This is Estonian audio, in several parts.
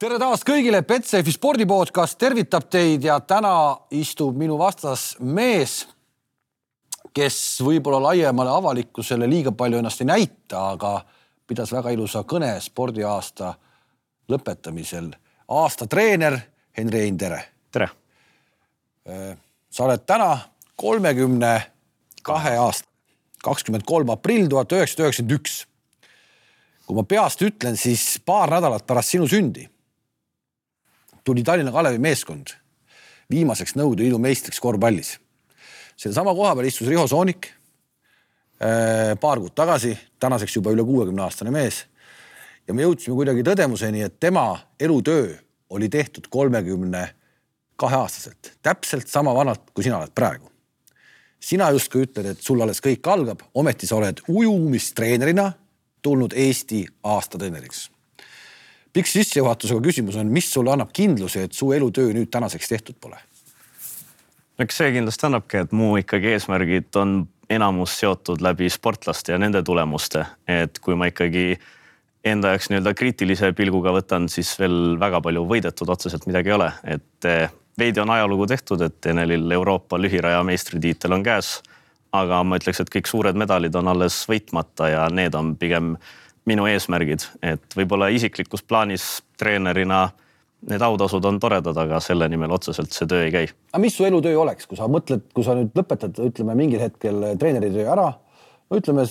tere taas kõigile, Betsafe spordipodcast tervitab teid ja täna istub minu vastas mees, kes võib-olla laiemale avalikkusele liiga palju ennast ei näita, aga pidas väga ilusa kõne spordiaasta lõpetamisel. aasta treener Henri Hein, tere. tere. sa oled täna kolmekümne kahe aasta, kakskümmend kolm aprill tuhat üheksasada üheksakümmend üks. kui ma peast ütlen, siis paar nädalat pärast sinu sündi tuli Tallinna Kalevi meeskond viimaseks Nõukogude Liidu meistriks korvpallis. sellesama koha peal istus Riho Soonik paar kuud tagasi, tänaseks juba üle kuuekümne aastane mees. ja me jõudsime kuidagi tõdemuseni, et tema elutöö oli tehtud kolmekümne kahe aastaselt, täpselt sama vanalt, kui sina oled praegu. sina justkui ütled, et sul alles kõik algab, ometi sa oled ujumistreenerina tulnud Eesti aastatreeneriks pikk sissejuhatusega küsimus on, mis sulle annab kindluse, et su elutöö nüüd tänaseks tehtud pole? eks see kindlasti annabki, et mu ikkagi eesmärgid on enamus seotud läbi sportlaste ja nende tulemuste, et kui ma ikkagi enda jaoks nii-öelda kriitilise pilguga võtan, siis veel väga palju võidetud otseselt midagi ei ole, et eh, veidi on ajalugu tehtud, et Enelil Euroopa lühiraja meistritiitel on käes. aga ma ütleks, et kõik suured medalid on alles võitmata ja need on pigem minu eesmärgid, et võib-olla isiklikus plaanis treenerina need autasud on toredad, aga selle nimel otseselt see töö ei käi. aga mis su elutöö oleks, kui sa mõtled, kui sa nüüd lõpetad, ütleme mingil hetkel treeneritöö ära, no ütleme,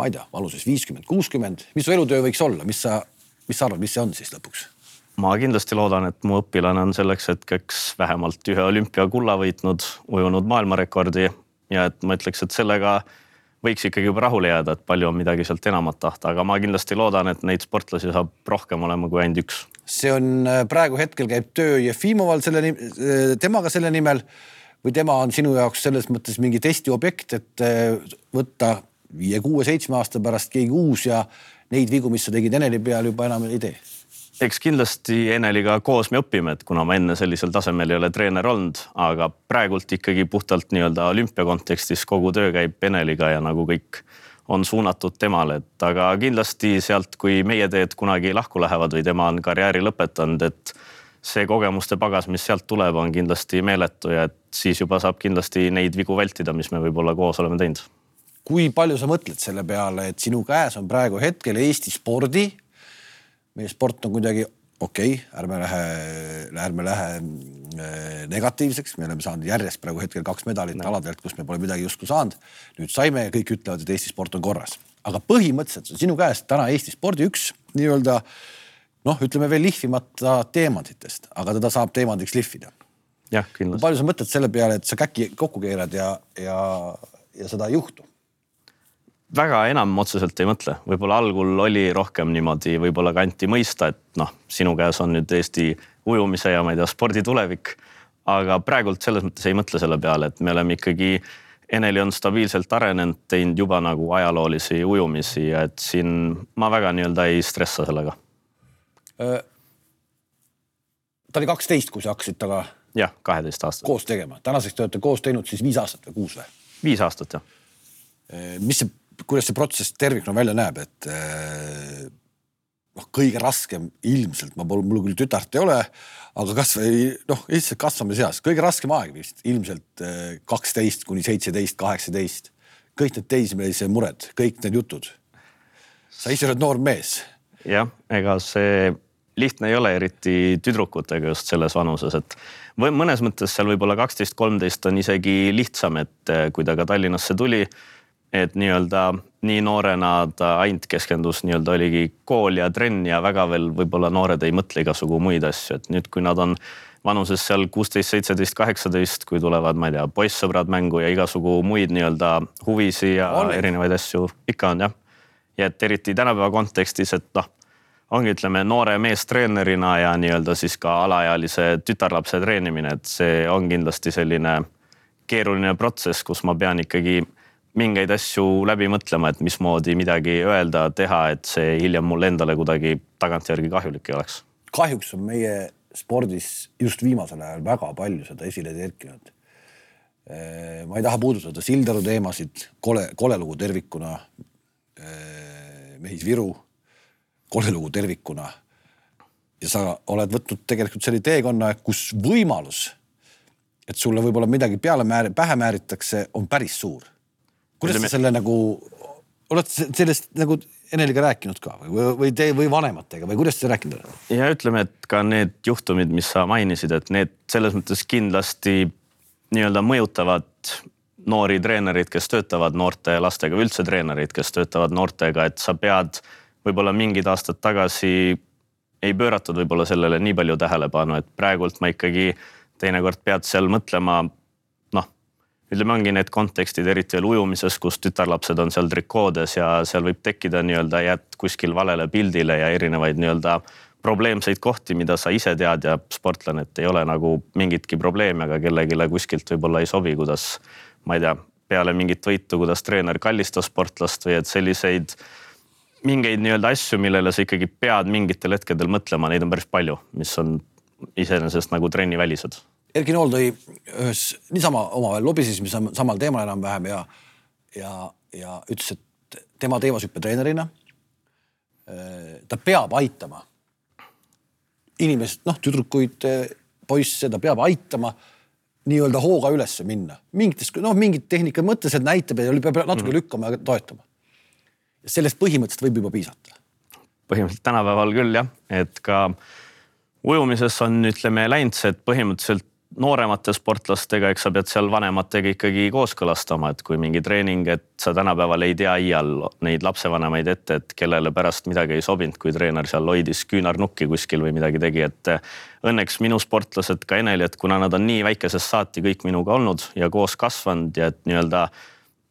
ma ei tea, vanuses viiskümmend, kuuskümmend, mis su elutöö võiks olla, mis sa, mis sa arvad, mis see on siis lõpuks? ma kindlasti loodan, et mu õpilane on selleks hetkeks vähemalt ühe olümpiakulla võitnud, ujunud maailmarekordi ja et ma ütleks, et sellega võiks ikkagi juba rahule jääda, et palju on midagi sealt enamat tahta, aga ma kindlasti loodan, et neid sportlasi saab rohkem olema kui ainult üks. see on äh, praegu hetkel käib töö Jefimoval selle, äh, temaga selle nimel või tema on sinu jaoks selles mõttes mingi testiobjekt, et äh, võtta viie-kuue-seitsme aasta pärast keegi uus ja neid vigu, mis sa tegid Eneli peal juba enam ei tee eks kindlasti Eneliga koos me õpime, et kuna ma enne sellisel tasemel ei ole treener olnud, aga praegult ikkagi puhtalt nii-öelda olümpia kontekstis kogu töö käib Eneliga ja nagu kõik on suunatud temale, et aga kindlasti sealt, kui meie teed kunagi lahku lähevad või tema on karjääri lõpetanud, et see kogemuste pagas, mis sealt tuleb, on kindlasti meeletu ja et siis juba saab kindlasti neid vigu vältida, mis me võib-olla koos oleme teinud. kui palju sa mõtled selle peale, et sinu käes on praegu hetkel Eesti spordi meie sport on kuidagi okei okay,, ärme lähe, ärme lähe äh, negatiivseks, me oleme saanud järjest praegu hetkel kaks medalit no. aladelt, kus me pole midagi justkui saanud. nüüd saime ja kõik ütlevad, et Eesti sport on korras, aga põhimõtteliselt on sinu käes täna Eesti spordi üks nii-öelda noh, ütleme veel lihvimata teemantidest, aga teda saab teemandiks lihvida. jah, kindlasti. palju sa mõtled selle peale, et sa käki kokku keerad ja, ja, ja seda ei juhtu? Väga enam otseselt ei mõtle, võib-olla algul oli rohkem niimoodi, võib-olla ka anti mõista, et noh, sinu käes on nüüd Eesti ujumise ja ma ei tea, spordi tulevik. aga praegult selles mõttes ei mõtle selle peale, et me oleme ikkagi, Eneli on stabiilselt arenenud, teinud juba nagu ajaloolisi ujumisi ja et siin ma väga nii-öelda ei stressa sellega. ta oli kaksteist, kui sa hakkasid temaga. jah, kaheteist aastat. koos tegema, tänaseks te olete koos teinud siis viis aastat või kuus või? viis aastat jah. mis see kuidas see protsess tervikuna välja näeb, et eh, noh, kõige raskem ilmselt, ma pole, mul küll tütart ei ole, aga kasvõi noh, lihtsalt kasvamise eas, kõige raskem aeg vist ilmselt eh, kaksteist kuni seitseteist, kaheksateist. kõik need teismelise mured, kõik need jutud. sa ise oled noor mees. jah, ega see lihtne ei ole, eriti tüdrukutega just selles vanuses, et või mõnes mõttes seal võib-olla kaksteist, kolmteist on isegi lihtsam, et eh, kui ta ka Tallinnasse tuli et nii-öelda nii noorena ta ainult keskendus nii-öelda oligi kool ja trenn ja väga veel võib-olla noored ei mõtle igasugu muid asju, et nüüd, kui nad on vanuses seal kuusteist, seitseteist, kaheksateist, kui tulevad, ma ei tea, poissõbrad mängu ja igasugu muid nii-öelda huvisi ja on. erinevaid asju ikka on jah. ja et eriti tänapäeva kontekstis, et noh, ongi, ütleme noore meestreenerina ja nii-öelda siis ka alaealise tütarlapse treenimine, et see on kindlasti selline keeruline protsess, kus ma pean ikkagi mingeid asju läbi mõtlema, et mismoodi midagi öelda, teha, et see hiljem mulle endale kuidagi tagantjärgi kahjulik ei oleks. kahjuks on meie spordis just viimasel ajal väga palju seda esile kerkinud. ma ei taha puudutada Sildaru teemasid, kole, kole lugu tervikuna. Mehis Viru, kole lugu tervikuna. ja sa oled võtnud tegelikult selle teekonna, kus võimalus, et sulle võib-olla midagi peale määr-, pähe määritakse, on päris suur. Kuidas sa selle nagu, oled sellest nagu Eneliga rääkinud ka või, või te või vanematega või kuidas te rääkinud olete? ja ütleme, et ka need juhtumid, mis sa mainisid, et need selles mõttes kindlasti nii-öelda mõjutavad noori treenereid, kes töötavad noorte lastega või üldse treenereid, kes töötavad noortega, et sa pead võib-olla mingid aastad tagasi ei pööratud võib-olla sellele nii palju tähelepanu, et praegult ma ikkagi teinekord pead seal mõtlema. Ütleme, ongi need kontekstid, eriti veel ujumises, kus tütarlapsed on seal trikoodes ja seal võib tekkida nii-öelda jääd kuskil valele pildile ja erinevaid nii-öelda probleemseid kohti, mida sa ise tead ja sportlane, et ei ole nagu mingitki probleemi, aga kellelegi kuskilt võib-olla ei sobi, kuidas ma ei tea, peale mingit võitu, kuidas treener kallistas sportlast või et selliseid mingeid nii-öelda asju, millele sa ikkagi pead mingitel hetkedel mõtlema, neid on päris palju, mis on iseenesest nagu trennivälised. Erki Nool tõi ühes niisama omavahel lobisesime samal teemal enam-vähem ja, ja, ja ütles, et tema teemashüppetreenerina ta peab aitama inimest, noh, tüdrukuid, poisse, ta peab aitama nii-öelda hooga ülesse minna mingites, noh, mingit tehnika mõttes, et näitab ja peab natuke mm -hmm. lükkama ja toetama sellest põhimõtteliselt võib juba piisata? põhimõtteliselt tänapäeval küll jah, et ka ujumises on, ütleme läinud see, et põhimõtteliselt nooremate sportlastega, eks sa pead seal vanematega ikkagi kooskõlastama, et kui mingi treening, et sa tänapäeval ei tea iial neid lapsevanemaid ette, et kellele pärast midagi ei sobinud, kui treener seal hoidis küünarnukki kuskil või midagi tegi, et õnneks minu sportlased ka Eneli, et kuna nad on nii väikesest saati kõik minuga olnud ja koos kasvanud ja et nii-öelda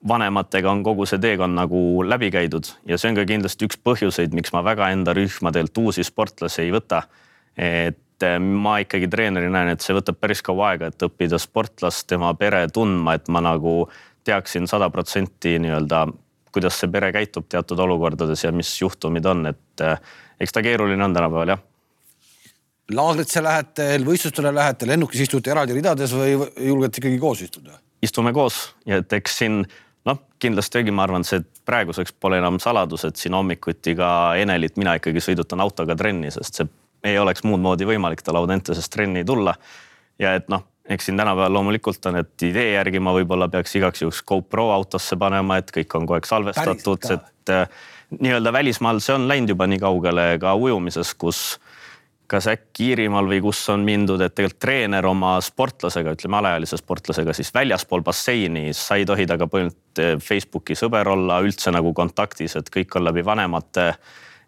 vanematega on kogu see teekond nagu läbi käidud ja see on ka kindlasti üks põhjuseid, miks ma väga enda rühmadelt uusi sportlasi ei võta. et eh, ma ikkagi treenerina näen, et see võtab päris kaua aega, et õppida sportlast, tema pere tundma, et ma nagu teaksin sada protsenti nii-öelda, kuidas see pere käitub teatud olukordades ja mis juhtumid on, et eh, eks ta keeruline on tänapäeval jah laagrisse lähete, võistlustele lähete, lennukis istute eraldi ridades või julgete ikkagi koos istuda? istume koos ja et eks siin noh, kindlasti ma arvan, see praeguseks pole enam saladus, et siin hommikuti ka Enelit mina ikkagi sõidutan autoga trenni, sest see ei oleks muud moodi võimalik tal Audentesest trenni tulla. ja et noh, eks siin tänapäeval loomulikult on, et idee järgi ma võib-olla peaks igaks juhuks GoPro autosse panema, et kõik on kogu aeg salvestatud, et äh, nii-öelda välismaal see on läinud juba nii kaugele ka ujumises, kus kas äkki Iirimaal või kus on mindud, et tegelikult treener oma sportlasega, ütleme alaealise sportlasega siis väljaspool basseini, sa ei tohi temaga põhimõtteliselt eh, Facebooki sõber olla, üldse nagu kontaktis, et kõik on läbi vanemate.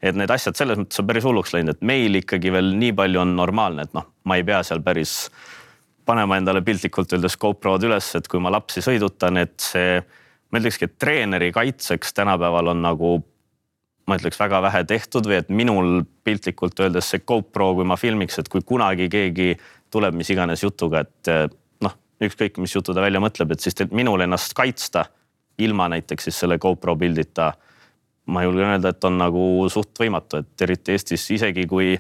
Et need asjad selles mõttes on päris hulluks läinud, et meil ikkagi veel nii palju on normaalne, et noh, ma ei pea seal päris panema endale piltlikult öeldes GoPro-d üles, et kui ma lapsi sõidutan, et see, ma ütlekski, et treeneri kaitseks tänapäeval on nagu ma ütleks väga vähe tehtud või et minul piltlikult öeldes see GoPro, kui ma filmiks, et kui kunagi keegi tuleb mis iganes jutuga, et eh, noh, ükskõik mis jutu ta välja mõtleb, et siis minul ennast kaitsta ilma näiteks siis selle GoPro pildita. Ma julgen öelda, et on nagu suht võimatu, et eriti Eestis isegi kui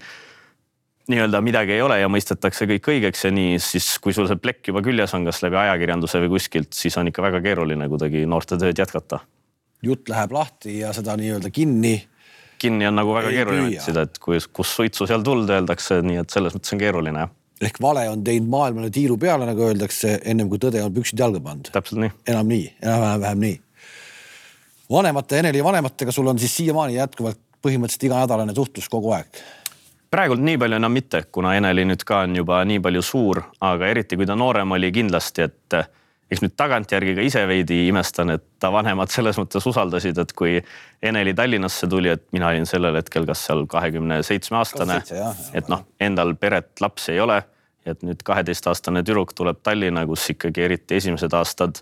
nii-öelda midagi ei ole ja mõistetakse kõik õigeks ja nii, siis kui sul see plekk juba küljes on, kas läbi ajakirjanduse või kuskilt, siis on ikka väga keeruline kuidagi noorte tööd jätkata jutt läheb lahti ja seda nii-öelda kinni. kinni on nagu väga keeruline otsida, et kui, kus suitsu seal tuld öeldakse, nii et selles mõttes on keeruline jah ehk vale on teinud maailmale tiiru peale, nagu öeldakse, ennem kui tõde on püksid jalga pannud. täpselt nii. enam nii, enam-vähem nii. Vanemate, Eneli vanematega sul on siis siiamaani jätkuvalt põhimõtteliselt iganädalane suhtlus kogu aeg? praegult nii palju enam mitte, kuna Eneli nüüd ka on juba nii palju suur, aga eriti kui ta noorem oli kindlasti, et eks nüüd tagantjärgi ka ise veidi imestan, et ta vanemad selles mõttes usaldasid, et kui Eneli Tallinnasse tuli, et mina olin sellel hetkel, kas seal kahekümne seitsme aastane, et noh, endal peret, lapsi ei ole. et nüüd kaheteistaastane tüdruk tuleb Tallinna, kus ikkagi eriti esimesed aastad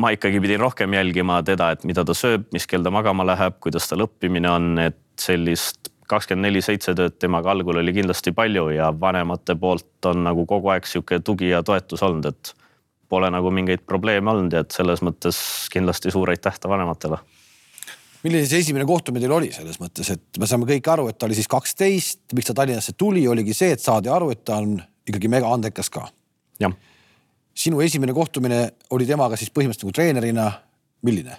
ma ikkagi pidin rohkem jälgima teda, et mida ta sööb, mis kell ta magama läheb, kuidas tal õppimine on, et sellist kakskümmend neli seitse tööd temaga algul oli kindlasti palju ja vanemate poolt on nagu kogu aeg sihuke tugi ja toetus olnud, et pole nagu mingeid probleeme olnud ja et selles mõttes kindlasti suur aitäh ta vanematele. milline see esimene kohtumine teil oli selles mõttes, et me saame kõik aru, et ta oli siis kaksteist, miks ta Tallinnasse tuli, oligi see, et saadi aru, et ta on ikkagi mega andekas ka. jah. Sinu esimene kohtumine oli temaga siis põhimõtteliselt nagu treenerina, milline?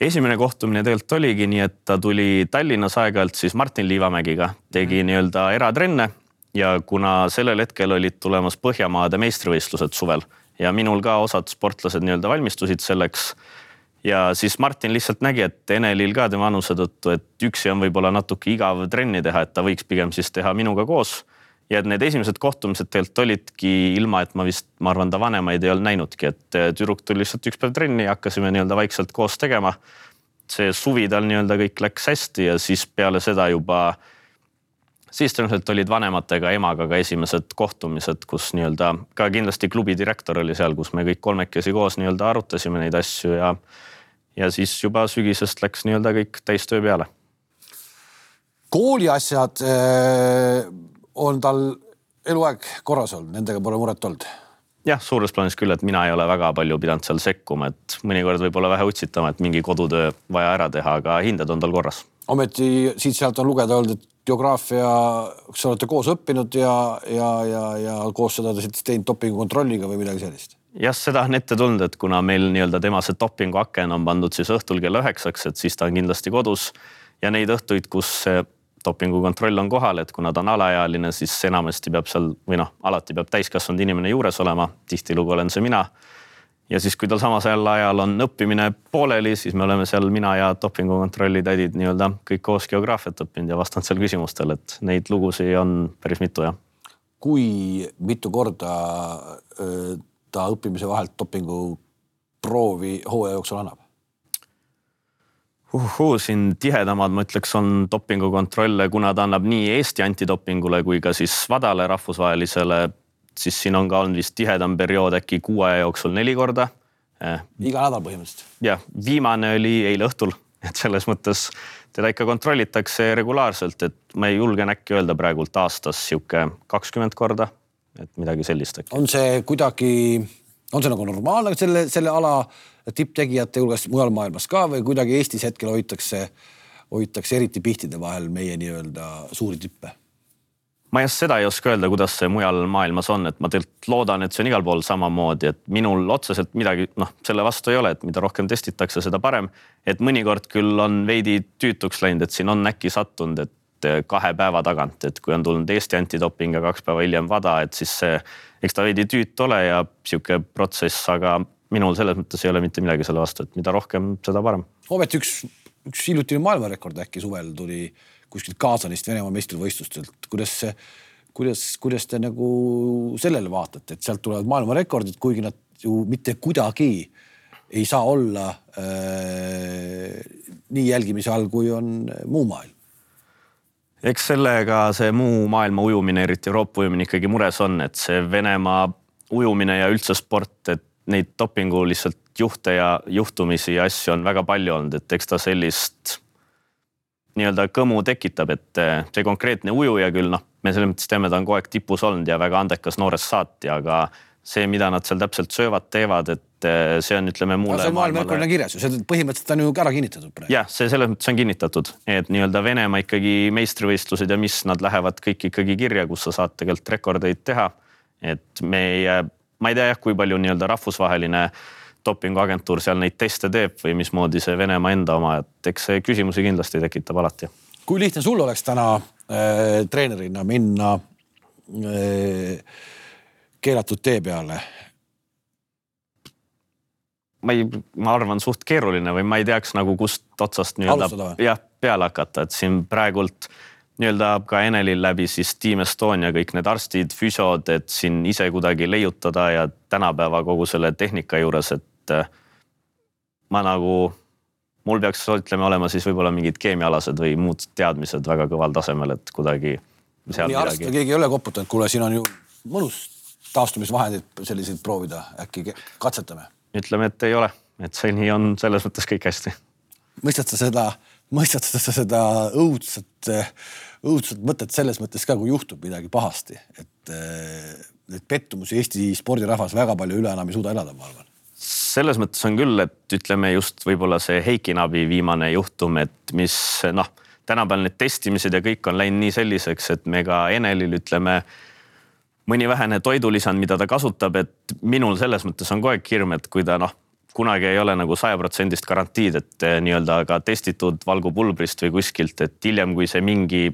esimene kohtumine tegelikult oligi nii, et ta tuli Tallinnas aeg-ajalt siis Martin Liivamägiga, tegi mm. nii-öelda eratrenne ja kuna sellel hetkel olid tulemas Põhjamaade meistrivõistlused suvel ja minul ka osad sportlased nii-öelda valmistusid selleks. ja siis Martin lihtsalt nägi, et Enelil ka tema vanuse tõttu, et üksi on võib-olla natuke igav trenni teha, et ta võiks pigem siis teha minuga koos ja et need esimesed kohtumised tegelikult olidki ilma, et ma vist, ma arvan, ta vanemaid ei olnud näinudki, et eh, tüdruk tuli lihtsalt üks päev trenni ja hakkasime nii-öelda vaikselt koos tegema. see suvi tal nii-öelda kõik läks hästi ja siis peale seda juba, siis tõenäoliselt olid vanematega, emaga ka esimesed kohtumised, kus nii-öelda ka kindlasti klubi direktor oli seal, kus me kõik kolmekesi koos nii-öelda arutasime neid asju ja ja siis juba sügisest läks nii-öelda kõik täistöö peale. kooli asjad äh on tal eluaeg korras olnud, nendega pole muret olnud? jah, suures plaanis küll, et mina ei ole väga palju pidanud seal sekkuma, et mõnikord võib-olla vähe utsitama, et mingi kodutöö vaja ära teha, aga hinded on tal korras. ometi siit-sealt on lugeda olnud, et geograafia, kas olete koos õppinud ja, ja, ja, ja koos seda teinud dopingukontrolliga või midagi sellist? jah, seda on ette tulnud, et kuna meil nii-öelda tema see dopinguaken on pandud siis õhtul kella üheksaks, et siis ta on kindlasti kodus ja neid õhtuid, kus dopingukontroll on kohal, et kuna ta on alaealine, siis enamasti peab seal või noh, alati peab täiskasvanud inimene juures olema. tihtilugu olen see mina. ja siis, kui tal samas ajal on õppimine pooleli, siis me oleme seal mina ja dopingukontrolli tädid nii-öelda kõik koos geograafiat õppinud ja vastanud seal küsimustele, et neid lugusid on päris mitu jah. kui mitu korda ta õppimise vahelt dopinguproovi hooaja jooksul annab? Uhuu, siin tihedamad, ma ütleks, on dopingukontrolle, kuna ta annab nii Eesti antidopingule kui ka siis WADA-le rahvusvahelisele, siis siin on ka olnud vist tihedam periood äkki kuu aja jooksul neli korda eh.. iga nädal põhimõtteliselt. jah, viimane oli eile õhtul, et selles mõttes teda ikka kontrollitakse regulaarselt, et ma ei julgen äkki öelda praegult aastas sihuke kakskümmend korda, et midagi sellist äkki. on see kuidagi, on see nagu normaalne selle, selle ala tipptegijate hulgas mujal maailmas ka või kuidagi Eestis hetkel hoitakse, hoitakse eriti pihtide vahel meie nii-öelda suuri tippe? ma just seda ei oska öelda, kuidas see mujal maailmas on, et ma tegelikult loodan, et see on igal pool samamoodi, et minul otseselt midagi noh, selle vastu ei ole, et mida rohkem testitakse, seda parem. et mõnikord küll on veidi tüütuks läinud, et siin on äkki sattunud, et kahe päeva tagant, et kui on tulnud Eesti antidoping ja kaks päeva hiljem WADA, et siis see, eks ta veidi tüütu ole ja sihuke protsess, aga minul selles mõttes ei ole mitte midagi selle vastu, et mida rohkem, seda parem. ometi üks, üks hiljutine maailmarekord äkki suvel tuli kuskilt Kaasanist Venemaa meistrivõistlustelt, kuidas see, kuidas, kuidas te nagu sellele vaatate, et sealt tulevad maailmarekordid, kuigi nad ju mitte kuidagi ei saa olla äh, nii jälgimise all, kui on muu maailm eks sellega see muu maailma ujumine, eriti Euroopa ujumine ikkagi mures on, et see Venemaa ujumine ja üldse sport, et neid dopingu lihtsalt juhte ja juhtumisi ja asju on väga palju olnud, et eks ta sellist nii-öelda kõmu tekitab, et eh, see konkreetne ujuja küll noh, me selles mõttes teame, ta on kogu aeg tipus olnud ja väga andekas noorest saati, aga see, mida nad seal täpselt söövad, teevad, et eh, see on, ütleme mulle. see maailmarekord on kirjas ju, see põhimõtteliselt on ju ära kinnitatud praegu. jah, see selles mõttes on kinnitatud, et nii-öelda Venemaa ikkagi meistrivõistlused ja mis nad lähevad kõik ikkagi kirja, kus sa saad tegelikult rekordeid teha. et meie ma ei tea jah, kui palju nii-öelda rahvusvaheline dopinguagentuur seal neid teste teeb või mismoodi see Venemaa enda oma, et eks see küsimusi kindlasti tekitab alati. kui lihtne sul oleks täna äh, treenerina minna äh, keelatud tee peale? ma ei, ma arvan, suht keeruline või ma ei teaks nagu kust otsast nii-öelda jah, peale hakata, et siin praegult äh, nii-öelda ka Enelil läbi siis Team Estonia kõik need arstid, füsiod, et siin ise kuidagi leiutada ja tänapäeva kogu selle tehnika juures, et äh, ma nagu, mul peaks, ütleme, olema siis võib-olla mingid keemiaalased või muud teadmised väga kõval tasemel, et kuidagi. nii arst või keegi ei ole koputanud, kuule, siin on ju mõnus taastumisvahendeid selliseid proovida, äkki katsetame? ütleme, et ei ole, et seni on selles mõttes kõik hästi. mõistad sa seda mõistad sa seda õudset, õudset mõtet selles mõttes ka, kui juhtub midagi pahasti, et neid pettumusi Eesti spordirahvas väga palju üle enam ei suuda elada, ma arvan. Selles mõttes on küll, et ütleme just võib-olla see Heiki Nabi viimane juhtum, et mis noh, tänapäeval need testimised ja kõik on läinud nii selliseks, et me ka Enelil ütleme mõni vähene toidulisand, mida ta kasutab, et minul selles mõttes on kogu aeg hirm, et kui ta noh, kunagi ei ole nagu sajaprotsendist garantiid, et eh, nii-öelda ka testitud valgupulbrist või kuskilt, et hiljem, kui see mingi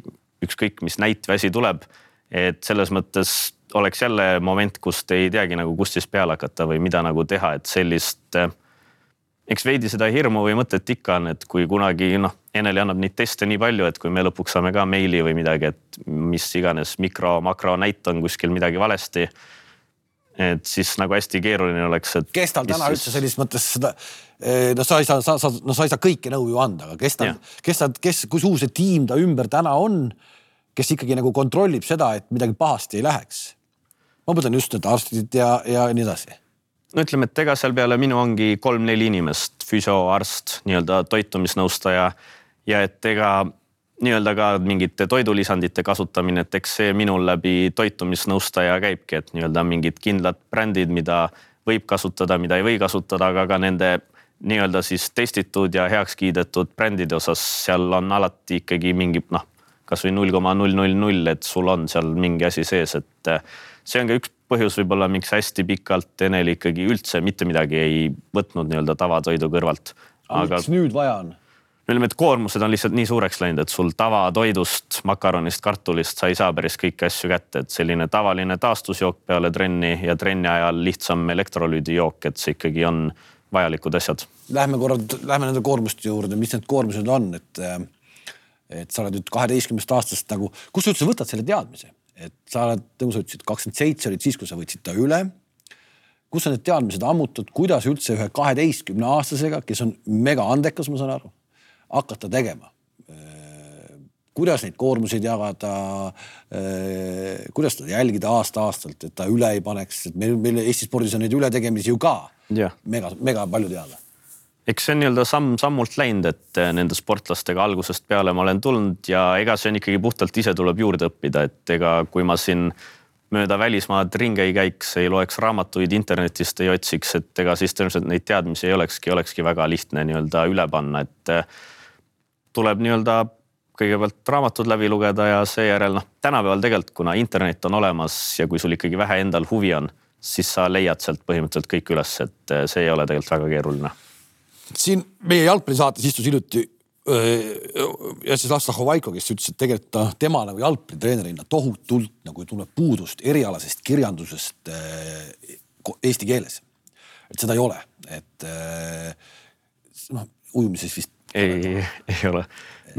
ükskõik mis näit või asi tuleb, et selles mõttes oleks jälle moment, kus te ei teagi nagu kust siis peale hakata või mida nagu teha, et sellist äh, eks veidi seda hirmu või mõtet ikka on, et kui kunagi noh, Eneli annab neid teste nii palju, et kui me lõpuks saame ka meili või midagi, et mis iganes mikro, makronäit on kuskil midagi valesti. Et siis nagu hästi keeruline oleks, et. kes tal täna üldse selles mõttes seda, eh, no sa ei saa, sa, sa, no sa ei saa kõike nõu ju anda, aga kes tal, kes ta, kes, kui suur see tiim ta ümber täna on, kes ikkagi nagu kontrollib seda, et midagi pahasti ei läheks. ma mõtlen just need arstid ja, ja nii edasi no ütleme, et ega seal peale minu ongi kolm-neli inimest, füsioarst, nii-öelda toitumisnõustaja ja et ega nii-öelda ka mingite toidulisandite kasutamine, et eks see minul läbi toitumisnõustaja käibki, et nii-öelda mingid kindlad brändid, mida võib kasutada, mida ei või kasutada, aga ka nende nii-öelda siis testitud ja heaks kiidetud brändide osas, seal on alati ikkagi mingi noh, kasvõi null koma null null null, et sul on seal mingi asi sees, et see on ka üks põhjus võib-olla, miks hästi pikalt Enel ikkagi üldse mitte midagi ei võtnud nii-öelda tavatoidu kõrvalt. aga miks nüüd vaja on? Ütleme, et koormused on lihtsalt nii suureks läinud, et sul tavatoidust, makaronist, kartulist sa ei saa päris kõiki asju kätte, et selline tavaline taastusjook peale trenni ja trenni ajal lihtsam elektrolüüdijook, et see ikkagi on vajalikud asjad. Lähme korra, lähme nende koormuste juurde, mis need koormused on, et et sa oled nüüd kaheteistkümnest aastast nagu, kust sa üldse võtad selle teadmise? et sa oled, nagu sa ütlesid, kakskümmend seitse olid siis, kui sa võtsid ta üle. kus sa need teadmised ammutad, kuidas üldse ühe kaheteistkümne aastasega, kes on mega andekas, ma saan aru, hakata tegema? Äh, kuidas neid koormuseid jagada? Äh, kuidas seda jälgida aasta-aastalt, et ta üle ei paneks, et meil, meil Eesti spordis on neid ületegemisi ju ka yeah. mega, mega palju teada eks see on nii-öelda samm-sammult läinud, et eh, nende sportlastega algusest peale ma olen tulnud ja ega see on ikkagi puhtalt ise tuleb juurde õppida, et ega kui ma siin mööda välismaad ringi ei käiks, ei loeks raamatuid internetist, ei otsiks, et ega siis tõenäoliselt neid teadmisi ei olekski, olekski väga lihtne nii-öelda üle panna, et tuleb nii-öelda kõigepealt raamatud läbi lugeda ja seejärel noh, tänapäeval tegelikult, kuna internet on olemas ja kui sul ikkagi vähe endal huvi on, siis sa leiad sealt põhimõtteliselt kõik üles, et eh, see ei ole tegelikult väga keeruline siin meie jalgpallisaates istus hiljuti Jassislav Zahovaiko, kes ütles, et tegelikult ta, tema nagu jalgpallitreenerina tohutult nagu tunneb puudust erialasest kirjandusest eesti keeles. et seda ei ole, et noh, ujumises vist. Ei, ei ole.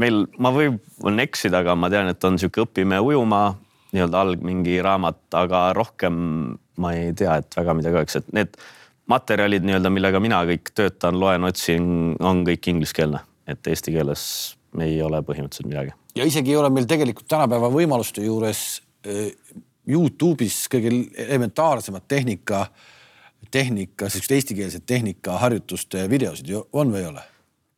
meil, ma võin eksida, aga ma tean, et on sihuke Õpime ujuma nii-öelda alg mingi raamat, aga rohkem ma ei tea, et väga midagi oleks, et need materjalid nii-öelda, millega mina kõik töötan, loen, otsin, on kõik ingliskeelne, et eesti keeles ei ole põhimõtteliselt midagi. ja isegi ei ole meil tegelikult tänapäeva võimaluste juures Youtube'is kõige elementaarsemad tehnika, tehnika, siuksed eestikeelsed tehnikaharjutuste videosid ju on või ei ole?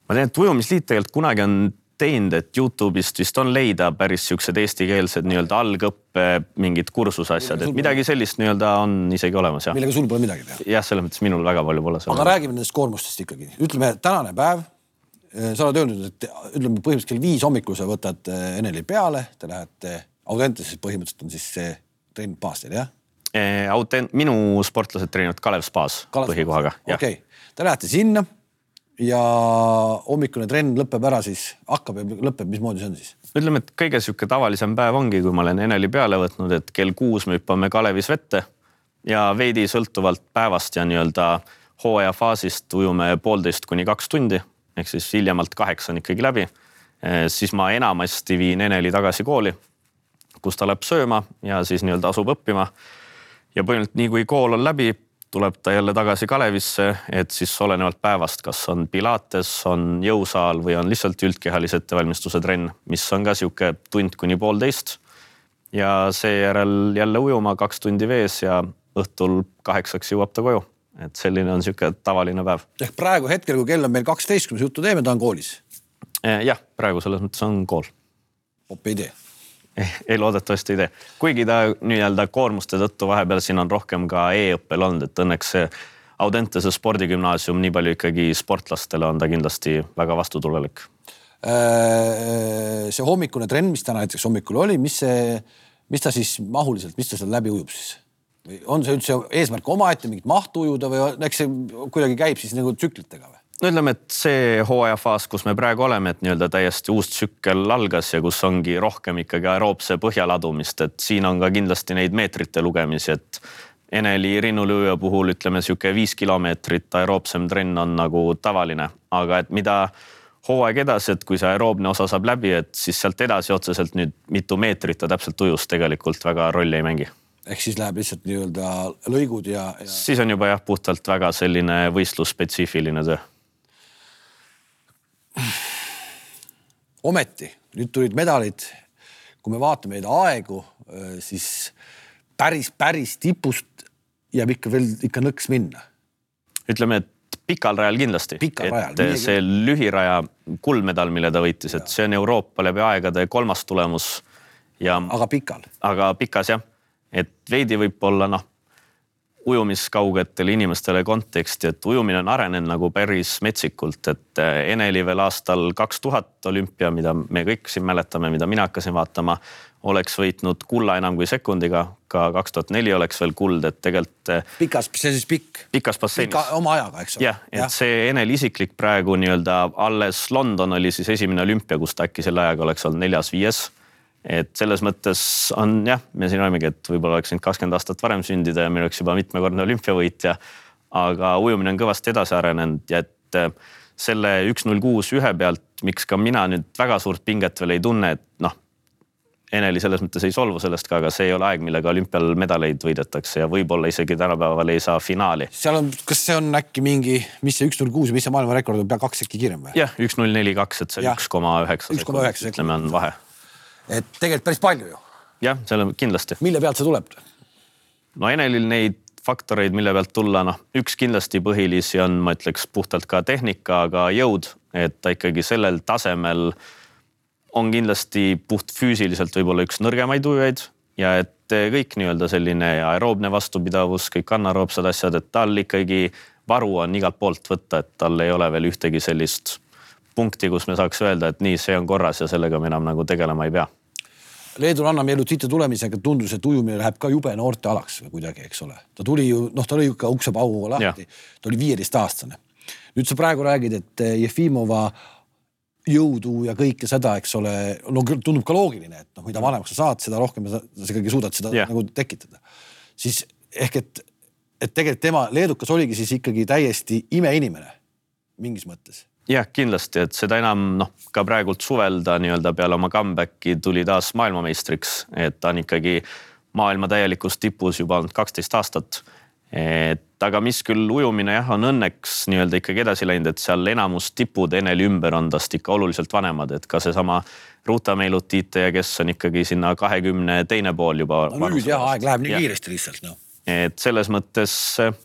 Ma tean, et Ujumisliit tegelikult kunagi on teinud, et Youtube'ist vist on leida päris siuksed eestikeelsed nii-öelda algõppe mingid kursusasjad, et midagi sellist nii-öelda on isegi olemas jah. millega sul pole midagi teha? jah, selles mõttes minul väga palju pole. aga räägime nendest koormustest ikkagi, ütleme tänane päev. Eh, sa oled öelnud, et ütleme põhimõtteliselt kell viis hommikul sa võtad eh, Eneli peale, te lähete Audentases põhimõtteliselt on siis see trenn baas teil jah? Eh, Autent, minu sportlased treenivad Kalev spaas põhikohaga. okei okay., te lähete sinna ja hommikune trenn lõpeb ära siis, hakkab ja lõpeb, mismoodi see on siis? ütleme, et kõige sihuke tavalisem päev ongi, kui ma olen Eneli peale võtnud, et kell kuus me hüppame Kalevis vette ja veidi sõltuvalt päevast ja nii-öelda hooaja faasist ujume poolteist kuni kaks tundi ehk siis hiljemalt kaheksa on ikkagi läbi. Eh, siis ma enamasti viin Eneli tagasi kooli, kus ta läheb sööma ja siis nii-öelda asub õppima. ja põhimõtteliselt nii kui kool on läbi tuleb ta jälle tagasi Kalevisse, et siis olenevalt päevast, kas on pilates, on jõusaal või on lihtsalt üldkehalise ettevalmistuse trenn, mis on ka sihuke tund kuni poolteist. ja seejärel jälle ujuma kaks tundi vees ja õhtul kaheksaks jõuab ta koju. et selline on sihuke tavaline päev. ehk praegu hetkel, kui kell on meil kaksteist, kui me juttu teeme, ta on koolis? Eh, jah, praegu selles mõttes on kool. op ei tee ei, loodetavasti ei tee, kuigi ta nii-öelda koormuste tõttu vahepeal siin on rohkem ka e-õppel olnud, et õnneks Audentese spordigümnaasium nii palju ikkagi sportlastele on ta kindlasti väga vastutulelik. Äh, see hommikune trenn, mis täna näiteks hommikul oli, mis see, mis ta siis mahuliselt, mis ta seal läbi ujub siis? on see üldse eesmärk omaette mingit mahtu ujuda või eks see kuidagi käib siis nagu tsüklitega või? No ütleme, et see hooajafaas, kus me praegu oleme, et nii-öelda täiesti uus tsükkel algas ja kus ongi rohkem ikkagi aeroobse põhja ladumist, et siin on ka kindlasti neid meetrite lugemisi, et Eneli rinnulööja puhul ütleme sihuke viis kilomeetrit aeroobsem trenn on nagu tavaline, aga et mida hooaeg edasi, et kui see aeroobne osa saab läbi, et siis sealt edasi otseselt nüüd mitu meetrit ta täpselt ujus tegelikult väga rolli ei mängi. ehk siis läheb lihtsalt nii-öelda lõigud ja, ja...? siis on juba jah, puhtalt väga selline võistlusspetsiifiline töö. Ometi nüüd tulid medalid. kui me vaatame neid aegu, siis päris, päris tipust jääb ikka veel ikka nõks minna. ütleme, et pikal rajal kindlasti. et rajal, see lühiraja kuldmedal, mille ta võitis, et see on Euroopa läbi aegade kolmas tulemus ja. aga pikal. aga pikas jah, et veidi võib-olla noh, ujumiskaugetele inimestele konteksti, et ujumine on arenenud nagu päris metsikult, et eh, Eneli veel aastal kaks tuhat olümpia, mida me kõik siin mäletame, mida mina hakkasin vaatama, oleks võitnud kulla enam kui sekundiga, ka kaks tuhat neli oleks veel kuld, et tegelikult. Eh, pikas, see siis pikk. pikas basseinis. oma ajaga, eks ole. jah, et ja. see Enel isiklik praegu nii-öelda alles London oli siis esimene olümpia, kus ta äkki selle ajaga oleks olnud neljas-viies et selles mõttes on jah, me siin olemegi, et võib-olla oleks võinud kakskümmend aastat varem sündida ja meil oleks juba mitmekordne olümpiavõitja. aga ujumine on kõvasti edasi arenenud ja et eh, selle üks null kuus ühe pealt, miks ka mina nüüd väga suurt pinget veel ei tunne, et noh Eneli selles mõttes ei solvu sellest ka, aga see ei ole aeg, millega olümpial medaleid võidetakse ja võib-olla isegi tänapäeval ei saa finaali. seal on, kas see on äkki mingi, mis see üks null kuus mis see maailmarekord on, pea kaks äkki kiirem või? jah, üks null neli kaks, et see üks koma üheksa. üks koma üheksa. ütleme, on vahe. Et tegelikult päris palju ju. jah, seal on kindlasti. mille pealt see tuleb? no Enelil neid faktoreid, mille pealt tulla, noh, üks kindlasti põhilisi on, ma ütleks puhtalt ka tehnika, aga jõud, et ta ikkagi sellel tasemel on kindlasti puhtfüüsiliselt võib-olla üks nõrgemaid ujujaid ja et kõik nii-öelda selline aeroobne vastupidavus, kõik anaeroobsed asjad, et tal ikkagi varu on igalt poolt võtta, et tal ei ole veel ühtegi sellist punkti, kus me saaks öelda, et nii, see on korras ja sellega me enam nagu tegelema ei pea. Leedul Anna Mielutite tulemisega tundus, et ujumine läheb ka jube noortealaks kuidagi, eks ole. ta tuli ju, noh, ta lõi ikka uksepauguga lahti, ta oli viieteistaastane. nüüd sa praegu räägid, et Jefimova jõudu ja kõike seda, eks ole, no tundub ka loogiline, et noh, mida vanemaks sa saad, seda rohkem sa, sa ikkagi suudad seda yeah. nagu tekitada. siis ehk et, et tegelikult tema, leedukas oligi siis ikkagi täiesti imeinimene mingis mõttes. Jah, kindlasti, et seda enam noh, ka praegult suvel ta nii-öelda peale oma comeback'i tuli taas maailmameistriks, et ta on ikkagi maailma täielikus tipus juba olnud kaksteist aastat et aga mis küll ujumine jah, on õnneks nii-öelda ikkagi edasi läinud, et seal enamus tipud Eneli ümber on tast ikka oluliselt vanemad, et ka seesama Ruta Meilutite ja kes on ikkagi sinna kahekümne teine pool juba no,. nüüd jah, aeg läheb nii ja. kiiresti lihtsalt noh. et selles mõttes eh,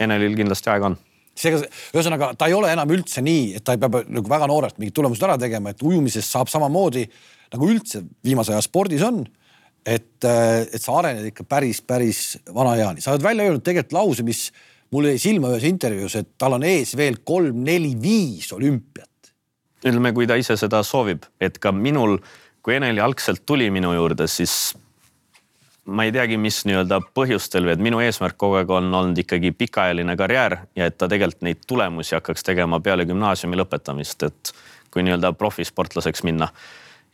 Enelil kindlasti aega on seega ühesõnaga ta ei ole enam üldse nii, et ta peab nagu väga noorelt mingid tulemused ära tegema, et ujumises saab samamoodi nagu üldse viimase aja spordis on et, äh, et sa arened ikka päris, päris vana eani, sa oled välja öelnud tegelikult lause, mis mul jäi silma ühes intervjuus, et tal on ees veel kolm-neli-viis olümpiat. ütleme, kui ta ise seda soovib, et ka minul, kui Eneli algselt tuli minu juurde, siis ma ei teagi, mis nii-öelda põhjustel või et minu eesmärk kogu aeg on olnud ikkagi pikaajaline karjäär ja et ta tegelikult neid tulemusi hakkaks tegema peale gümnaasiumi lõpetamist, et kui nii-öelda profisportlaseks minna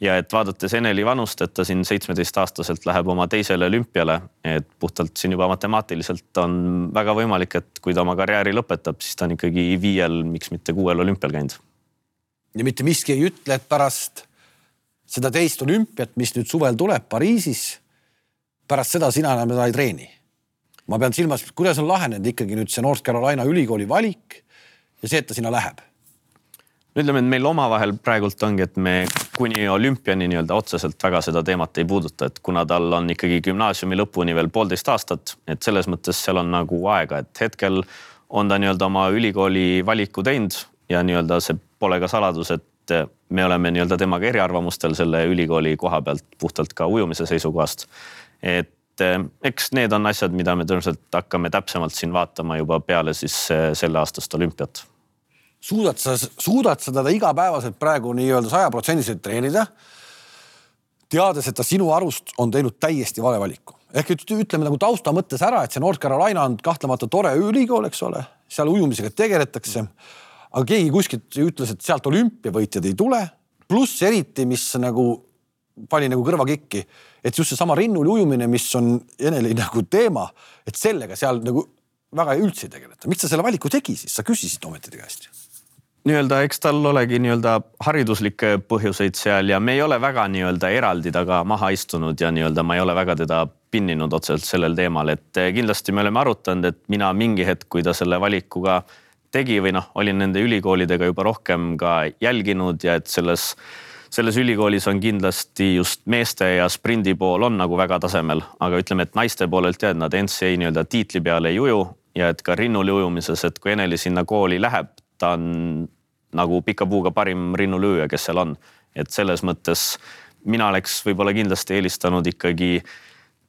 ja et vaadates Eneli vanust, et ta siin seitsmeteistaastaselt läheb oma teisele olümpiale, et puhtalt siin juba matemaatiliselt on väga võimalik, et kui ta oma karjääri lõpetab, siis ta on ikkagi viiel, miks mitte kuuel olümpial käinud. ja mitte miski ei ütle, et pärast seda teist olümpiat, mis nüüd suvel tuleb Pariisis, pärast seda sina enam seda ei treeni. ma pean silmas, kuidas on lahenenud ikkagi nüüd see North Carolina ülikooli valik ja see, et ta sinna läheb ütleme, et meil omavahel praegult ongi, et me kuni olümpiani nii-öelda otseselt väga seda teemat ei puuduta, et kuna tal on ikkagi gümnaasiumi lõpuni veel poolteist aastat, et selles mõttes seal on nagu aega, et hetkel on ta nii-öelda oma ülikooli valiku teinud ja nii-öelda see pole ka saladus, et me oleme nii-öelda temaga eriarvamustel selle ülikooli koha pealt puhtalt ka ujumise seisukohast. Et eks need on asjad, mida me tõenäoliselt hakkame täpsemalt siin vaatama juba peale siis selle aastast olümpiat suudad sa, suudad sa teda igapäevaselt praegu nii-öelda sajaprotsendiliselt treenida. teades, et ta sinu arust on teinud täiesti vale valiku, ehk ütleme nagu tausta mõttes ära, et see North Carolina on kahtlemata tore ülikool, eks ole, seal ujumisega tegeletakse. aga keegi kuskilt ütles, et sealt olümpiavõitjad ei tule, pluss eriti, mis nagu pani nagu kõrvakikki, et just seesama rinnul ujumine, mis on Eneli nagu teema, et sellega seal nagu väga üldse ei tegeleta. miks sa selle valiku tegi siis, sa küsisid ometi ta käest nii-öelda, eks tal olegi nii-öelda hariduslikke põhjuseid seal ja me ei ole väga nii-öelda eraldi taga maha istunud ja nii-öelda ma ei ole väga teda pinninud otseselt sellel teemal, et eh, kindlasti me oleme arutanud, et mina mingi hetk, kui ta selle valikuga tegi või noh, olin nende ülikoolidega juba rohkem ka jälginud ja et selles, selles ülikoolis on kindlasti just meeste ja sprindi pool on nagu väga tasemel, aga ütleme, et naiste poolelt ja et nad NCAA nii-öelda tiitli peale ei uju ja et ka rinnul ujumises, et kui Eneli sinna kooli läheb, ta on nagu pika puuga parim rinnulööja, kes seal on. et selles mõttes mina oleks võib-olla kindlasti eelistanud ikkagi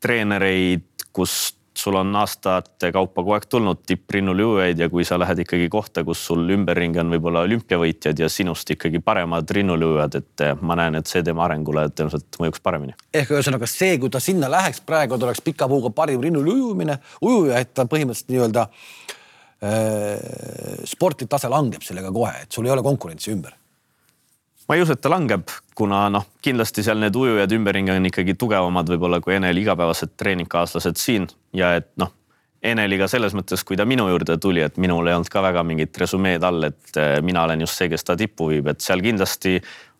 treenereid, kust sul on aastate kaupa kogu aeg tulnud tipprinnulööjaid ja kui sa lähed ikkagi kohta, kus sul ümberringi on võib-olla olümpiavõitjad ja sinust ikkagi paremad rinnulööjad, et ma näen, et see tema arengule tõenäoliselt mõjuks paremini. ehk ühesõnaga see, kui ta sinna läheks praegu, ta oleks pika puuga parim rinnulujumine, ujuja, et ta põhimõtteliselt nii-öelda Äh, sportlik tase langeb sellega kohe, et sul ei ole konkurentsi ümber ma ei usu, et ta langeb, kuna noh, kindlasti seal need ujujad ümberringi on ikkagi tugevamad võib-olla kui Eneli igapäevased treeningkaaslased siin ja et noh, Eneliga selles mõttes, kui ta minu juurde tuli, et minul ei olnud ka väga mingit resümeed all, et äh, mina olen just see, kes ta tippu viib, et seal kindlasti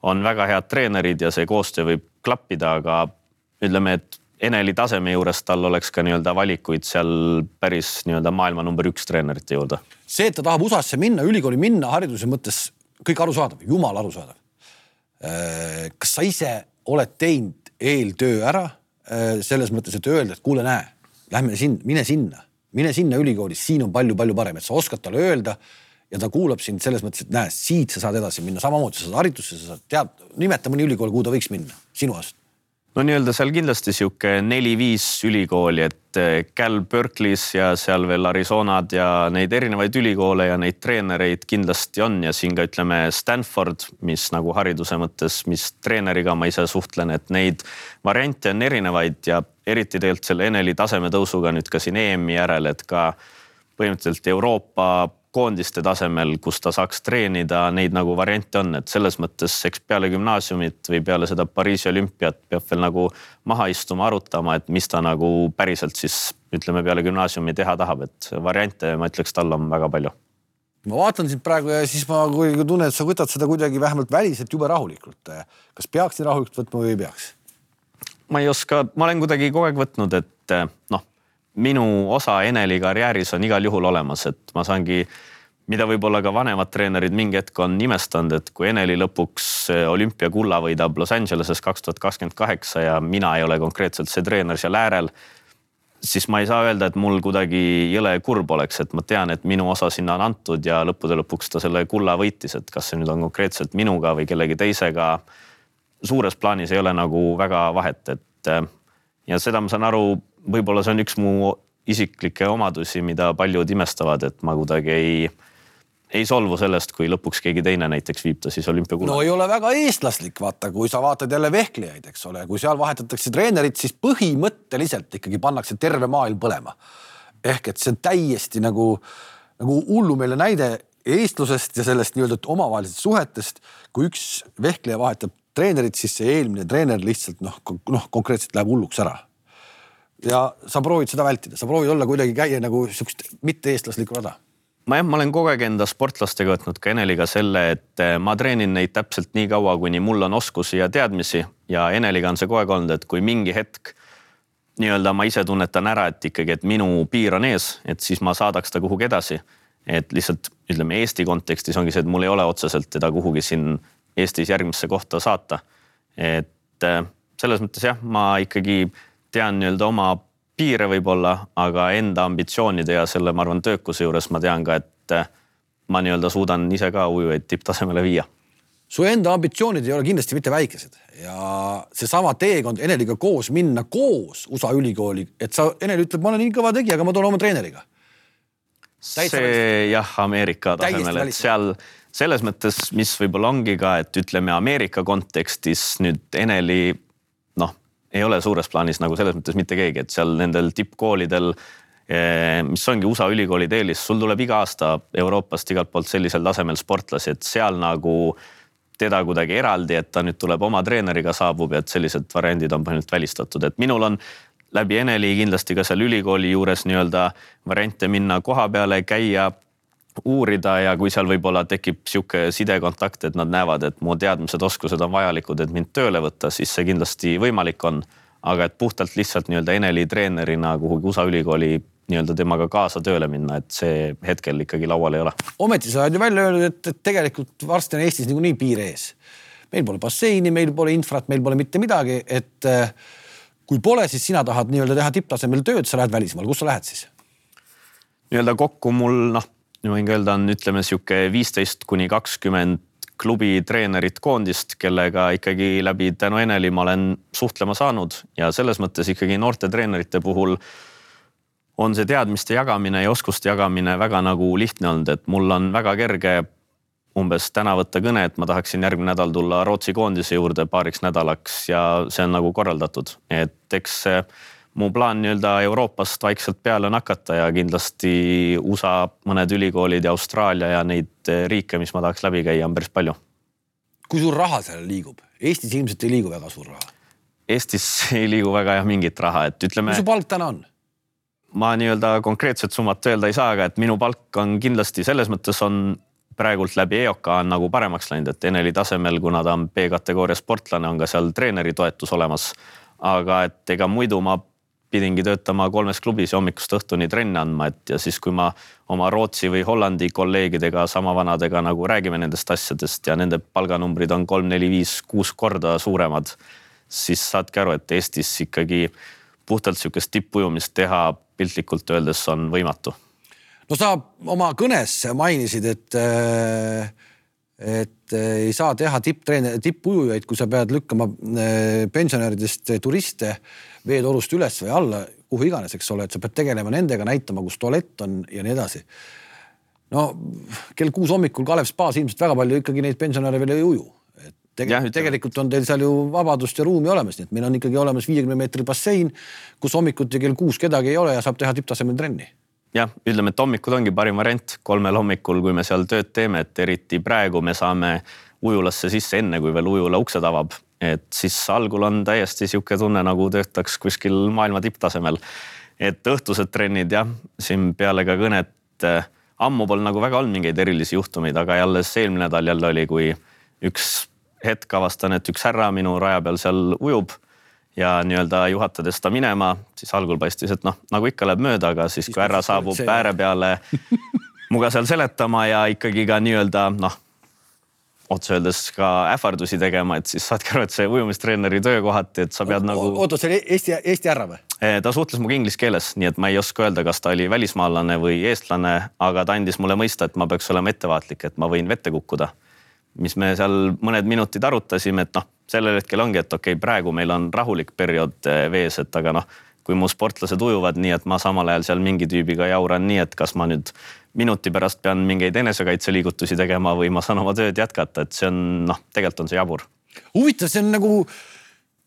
on väga head treenerid ja see koostöö võib klappida, aga ütleme, et Eneli taseme juures tal oleks ka nii-öelda valikuid seal päris nii-öelda maailma number üks treenerite juurde. see, et ta tahab USA-sse minna, ülikooli minna hariduse mõttes kõik arusaadav, jumala arusaadav. Äh, kas sa ise oled teinud eeltöö ära? Äh, selles mõttes, et öelda, et kuule, näe, lähme sinna, mine sinna, mine sinna ülikooli, siin on palju-palju parem, et sa oskad talle öelda ja ta kuulab sind selles mõttes, et näe, siit sa saad edasi minna, samamoodi sa saad haridusse, sa saad tead, nimeta mõni ülikool, kuhu ta võiks minna sinu arust no nii-öelda seal kindlasti sihuke neli-viis ülikooli, et eh, Cal Berkeley's ja seal veel Arizonad ja neid erinevaid ülikoole ja neid treenereid kindlasti on. Ja siin ka ütleme Stanford, mis nagu hariduse mõttes, mis treeneriga ma ise suhtlen, et neid variante on erinevaid ja eriti tegelikult selle Eneli taseme tõusuga nüüd ka siin EM-i järel, et ka põhimõtteliselt Euroopa koondiste tasemel, kus ta saaks treenida, neid nagu variante on, et selles mõttes eks peale gümnaasiumit või peale seda Pariisi olümpiat peab veel nagu maha istuma, arutama, et mis ta nagu päriselt siis ütleme peale gümnaasiumi teha tahab, et variante ma ütleks, tal on väga palju ma vaatan sind praegu ja siis ma kuidagi tunnen, et sa võtad seda kuidagi vähemalt väliselt jube rahulikult. kas peaks nii rahulikult võtma või ei peaks? ma ei oska, ma olen kuidagi kogu aeg võtnud, et noh minu osa Eneli karjääris on igal juhul olemas, et ma saangi, mida võib-olla ka vanemad treenerid mingi hetk on imestanud, et kui Eneli lõpuks olümpiakulla võidab Los Angeleses kaks tuhat kakskümmend kaheksa ja mina ei ole konkreetselt see treener seal äärel siis ma ei saa öelda, et mul kuidagi jõle kurb oleks, et ma tean, et minu osa sinna on antud ja lõppude lõpuks ta selle kulla võitis, et kas see nüüd on konkreetselt minuga või kellegi teisega. suures plaanis ei ole nagu väga vahet, et ja seda ma saan aru võib-olla see on üks mu isiklikke omadusi, mida paljud imestavad, et ma kuidagi ei, ei solvu sellest, kui lõpuks keegi teine näiteks viib ta siis olümpiakulla. no ei ole väga eestlaslik, vaata, kui sa vaatad jälle vehklejaid, eks ole, kui seal vahetatakse treenerit, siis põhimõtteliselt ikkagi pannakse terve maailm põlema. ehk et see on täiesti nagu, nagu hullumeelne näide eestlusest ja sellest nii-öelda omavahelisest suhetest, kui üks vehkleja vahetab treenerit, siis see eelmine treener lihtsalt noh, noh konkreetselt läheb hulluks ära ja sa proovid seda vältida, sa proovid olla kuidagi käia nagu sihukest mitte-eestlaslikku rada ma jah, ma olen kogu aeg enda sportlastega võtnud ka Eneliga selle, et eh, ma treenin neid täpselt nii kaua, kuni mul on oskusi ja teadmisi ja Eneliga on see kogu aeg olnud, et kui mingi hetk nii-öelda ma ise tunnetan ära, et ikkagi, et minu piir on ees, et siis ma saadaks ta kuhugi edasi. et lihtsalt ütleme Eesti kontekstis ongi see, et mul ei ole otseselt teda kuhugi siin Eestis järgmisse kohta saata. et eh, selles mõttes jah, ma ikkagi tean nii-öelda oma piire võib-olla, aga enda ambitsioonide ja selle, ma arvan, töökuse juures ma tean ka, et eh, ma nii-öelda suudan ise ka ujujaid tipptasemele viia. su enda ambitsioonid ei ole kindlasti mitte väikesed ja seesama teekond Eneliga koos minna koos USA ülikooli, et sa, Enel ütleb, ma olen nii kõva tegija, aga ma tulen oma treeneriga. see jah, Ameerika tasemel, et seal selles mõttes, mis võib-olla ongi ka, et ütleme Ameerika kontekstis nüüd Eneli ei ole suures plaanis nagu selles mõttes mitte keegi, et seal nendel tippkoolidel eh, mis ongi USA ülikoolide eelis, sul tuleb iga aasta Euroopast igalt poolt sellisel tasemel sportlasi, et seal nagu teda kuidagi eraldi, et ta nüüd tuleb oma treeneriga saabub ja et sellised variandid on põhimõtteliselt välistatud, et minul on läbi Eneli kindlasti ka seal ülikooli juures nii-öelda variante minna koha peale, käia uurida ja kui seal võib-olla tekib sihuke sidekontakt, et nad näevad, et mu teadmised, oskused on vajalikud, et mind tööle võtta, siis see kindlasti võimalik on. aga et puhtalt lihtsalt nii-öelda Eneli treenerina kuhugi USA ülikooli nii-öelda temaga kaasa tööle minna, et see hetkel ikkagi laual ei ole. ometi sa oled ju välja öelnud, et, et tegelikult varsti on Eestis niikuinii piir ees. meil pole basseini, meil pole infrat, meil pole mitte midagi, et äh, kui pole, siis sina tahad nii-öelda teha tipptasemel tööd, sa lähed välismaale, kus sa lähed siis? nii-öelda kokku mul noh ma võin öelda, on ütleme sihuke viisteist kuni kakskümmend klubi treenerit koondist, kellega ikkagi läbi tänu Eneli ma olen suhtlema saanud. Ja selles mõttes ikkagi noorte treenerite puhul on see teadmiste jagamine ja oskuste jagamine väga nagu lihtne olnud, et mul on väga kerge umbes täna võtta kõne, et ma tahaksin järgmine nädal tulla Rootsi koondise juurde paariks nädalaks ja see on nagu korraldatud, et eks mu plaan nii-öelda Euroopast vaikselt peale nakata ja kindlasti USA mõned ülikoolid ja Austraalia ja neid riike, mis ma tahaks läbi käia, on päris palju. kui suur raha seal liigub? Eestis ilmselt ei liigu väga suur raha. Eestis ei liigu väga jah mingit raha, et ütleme. mis su palk täna on? ma nii-öelda konkreetset summat öelda ei saa, aga et minu palk on kindlasti selles mõttes on praegult läbi EOK on nagu paremaks läinud, et Eneli tasemel, kuna ta on B-kategooria sportlane, on ka seal treeneri toetus olemas. aga et ega muidu ma pidingi töötama kolmes klubis ja hommikust õhtuni trenne andma, et ja siis, kui ma oma Rootsi või Hollandi kolleegidega, sama vanadega nagu räägime nendest asjadest ja nende palganumbrid on kolm, neli, viis, kuus korda suuremad, siis saadki aru, et Eestis ikkagi puhtalt sihukest tippujumist teha piltlikult öeldes on võimatu. no sa oma kõnes mainisid, et et ei saa teha tipptreener, tippujujaid, kui sa pead lükkama pensionäridest turiste veetorust üles või alla, kuhu iganes, eks ole, et sa pead tegelema nendega, näitama, kus tualett on ja nii edasi. no kell kuus hommikul Kalev spaas ilmselt väga palju ikkagi neid pensionäre veel ei uju. tegelikult, tegelikult on teil seal ju vabadust ja ruumi olemas, nii et meil on ikkagi olemas viiekümne meetri bassein, kus hommikuti kell kuus kedagi ei ole ja saab teha tipptasemel trenni jah, ütleme, et hommikud ongi parim variant kolmel hommikul, kui me seal tööd teeme, et eriti praegu me saame ujulasse sisse enne, kui veel ujula uksed avab et siis algul on täiesti sihuke tunne, nagu töötaks kuskil maailma tipptasemel. et õhtused trennid jah, siin peale ka kõnet äh, ammu pole nagu väga olnud mingeid erilisi juhtumeid, aga alles eelmine nädal jälle oli, kui üks hetk avastan, et üks härra minu raja peal seal ujub ja nii-öelda juhatades ta minema, siis algul paistis, et noh, nagu ikka läheb mööda, aga siis kui härra saabub ääre peale muga seal seletama ja ikkagi ka nii-öelda noh otse öeldes ka ähvardusi tegema, et siis saadki aru, et see ujumistreeneri töö kohati, et sa pead o nagu. oota, see oli Eesti, Eesti härra või? Eh, ta suhtles minuga inglise keeles, nii et ma ei oska öelda, kas ta oli välismaalane või eestlane, aga ta andis mulle mõista, et ma peaks olema ettevaatlik, et ma võin vette kukkuda. mis me seal mõned minutid arutasime, et noh, sellel hetkel ongi, et okei okay,, praegu meil on rahulik periood eh, vees, et aga noh kui mu sportlased ujuvad nii, et ma samal ajal seal mingi tüübiga jauran nii, et kas ma nüüd minuti pärast pean mingeid enesekaitseliigutusi tegema või ma saan oma tööd jätkata, et see on noh, tegelikult on see jabur. huvitav, see on nagu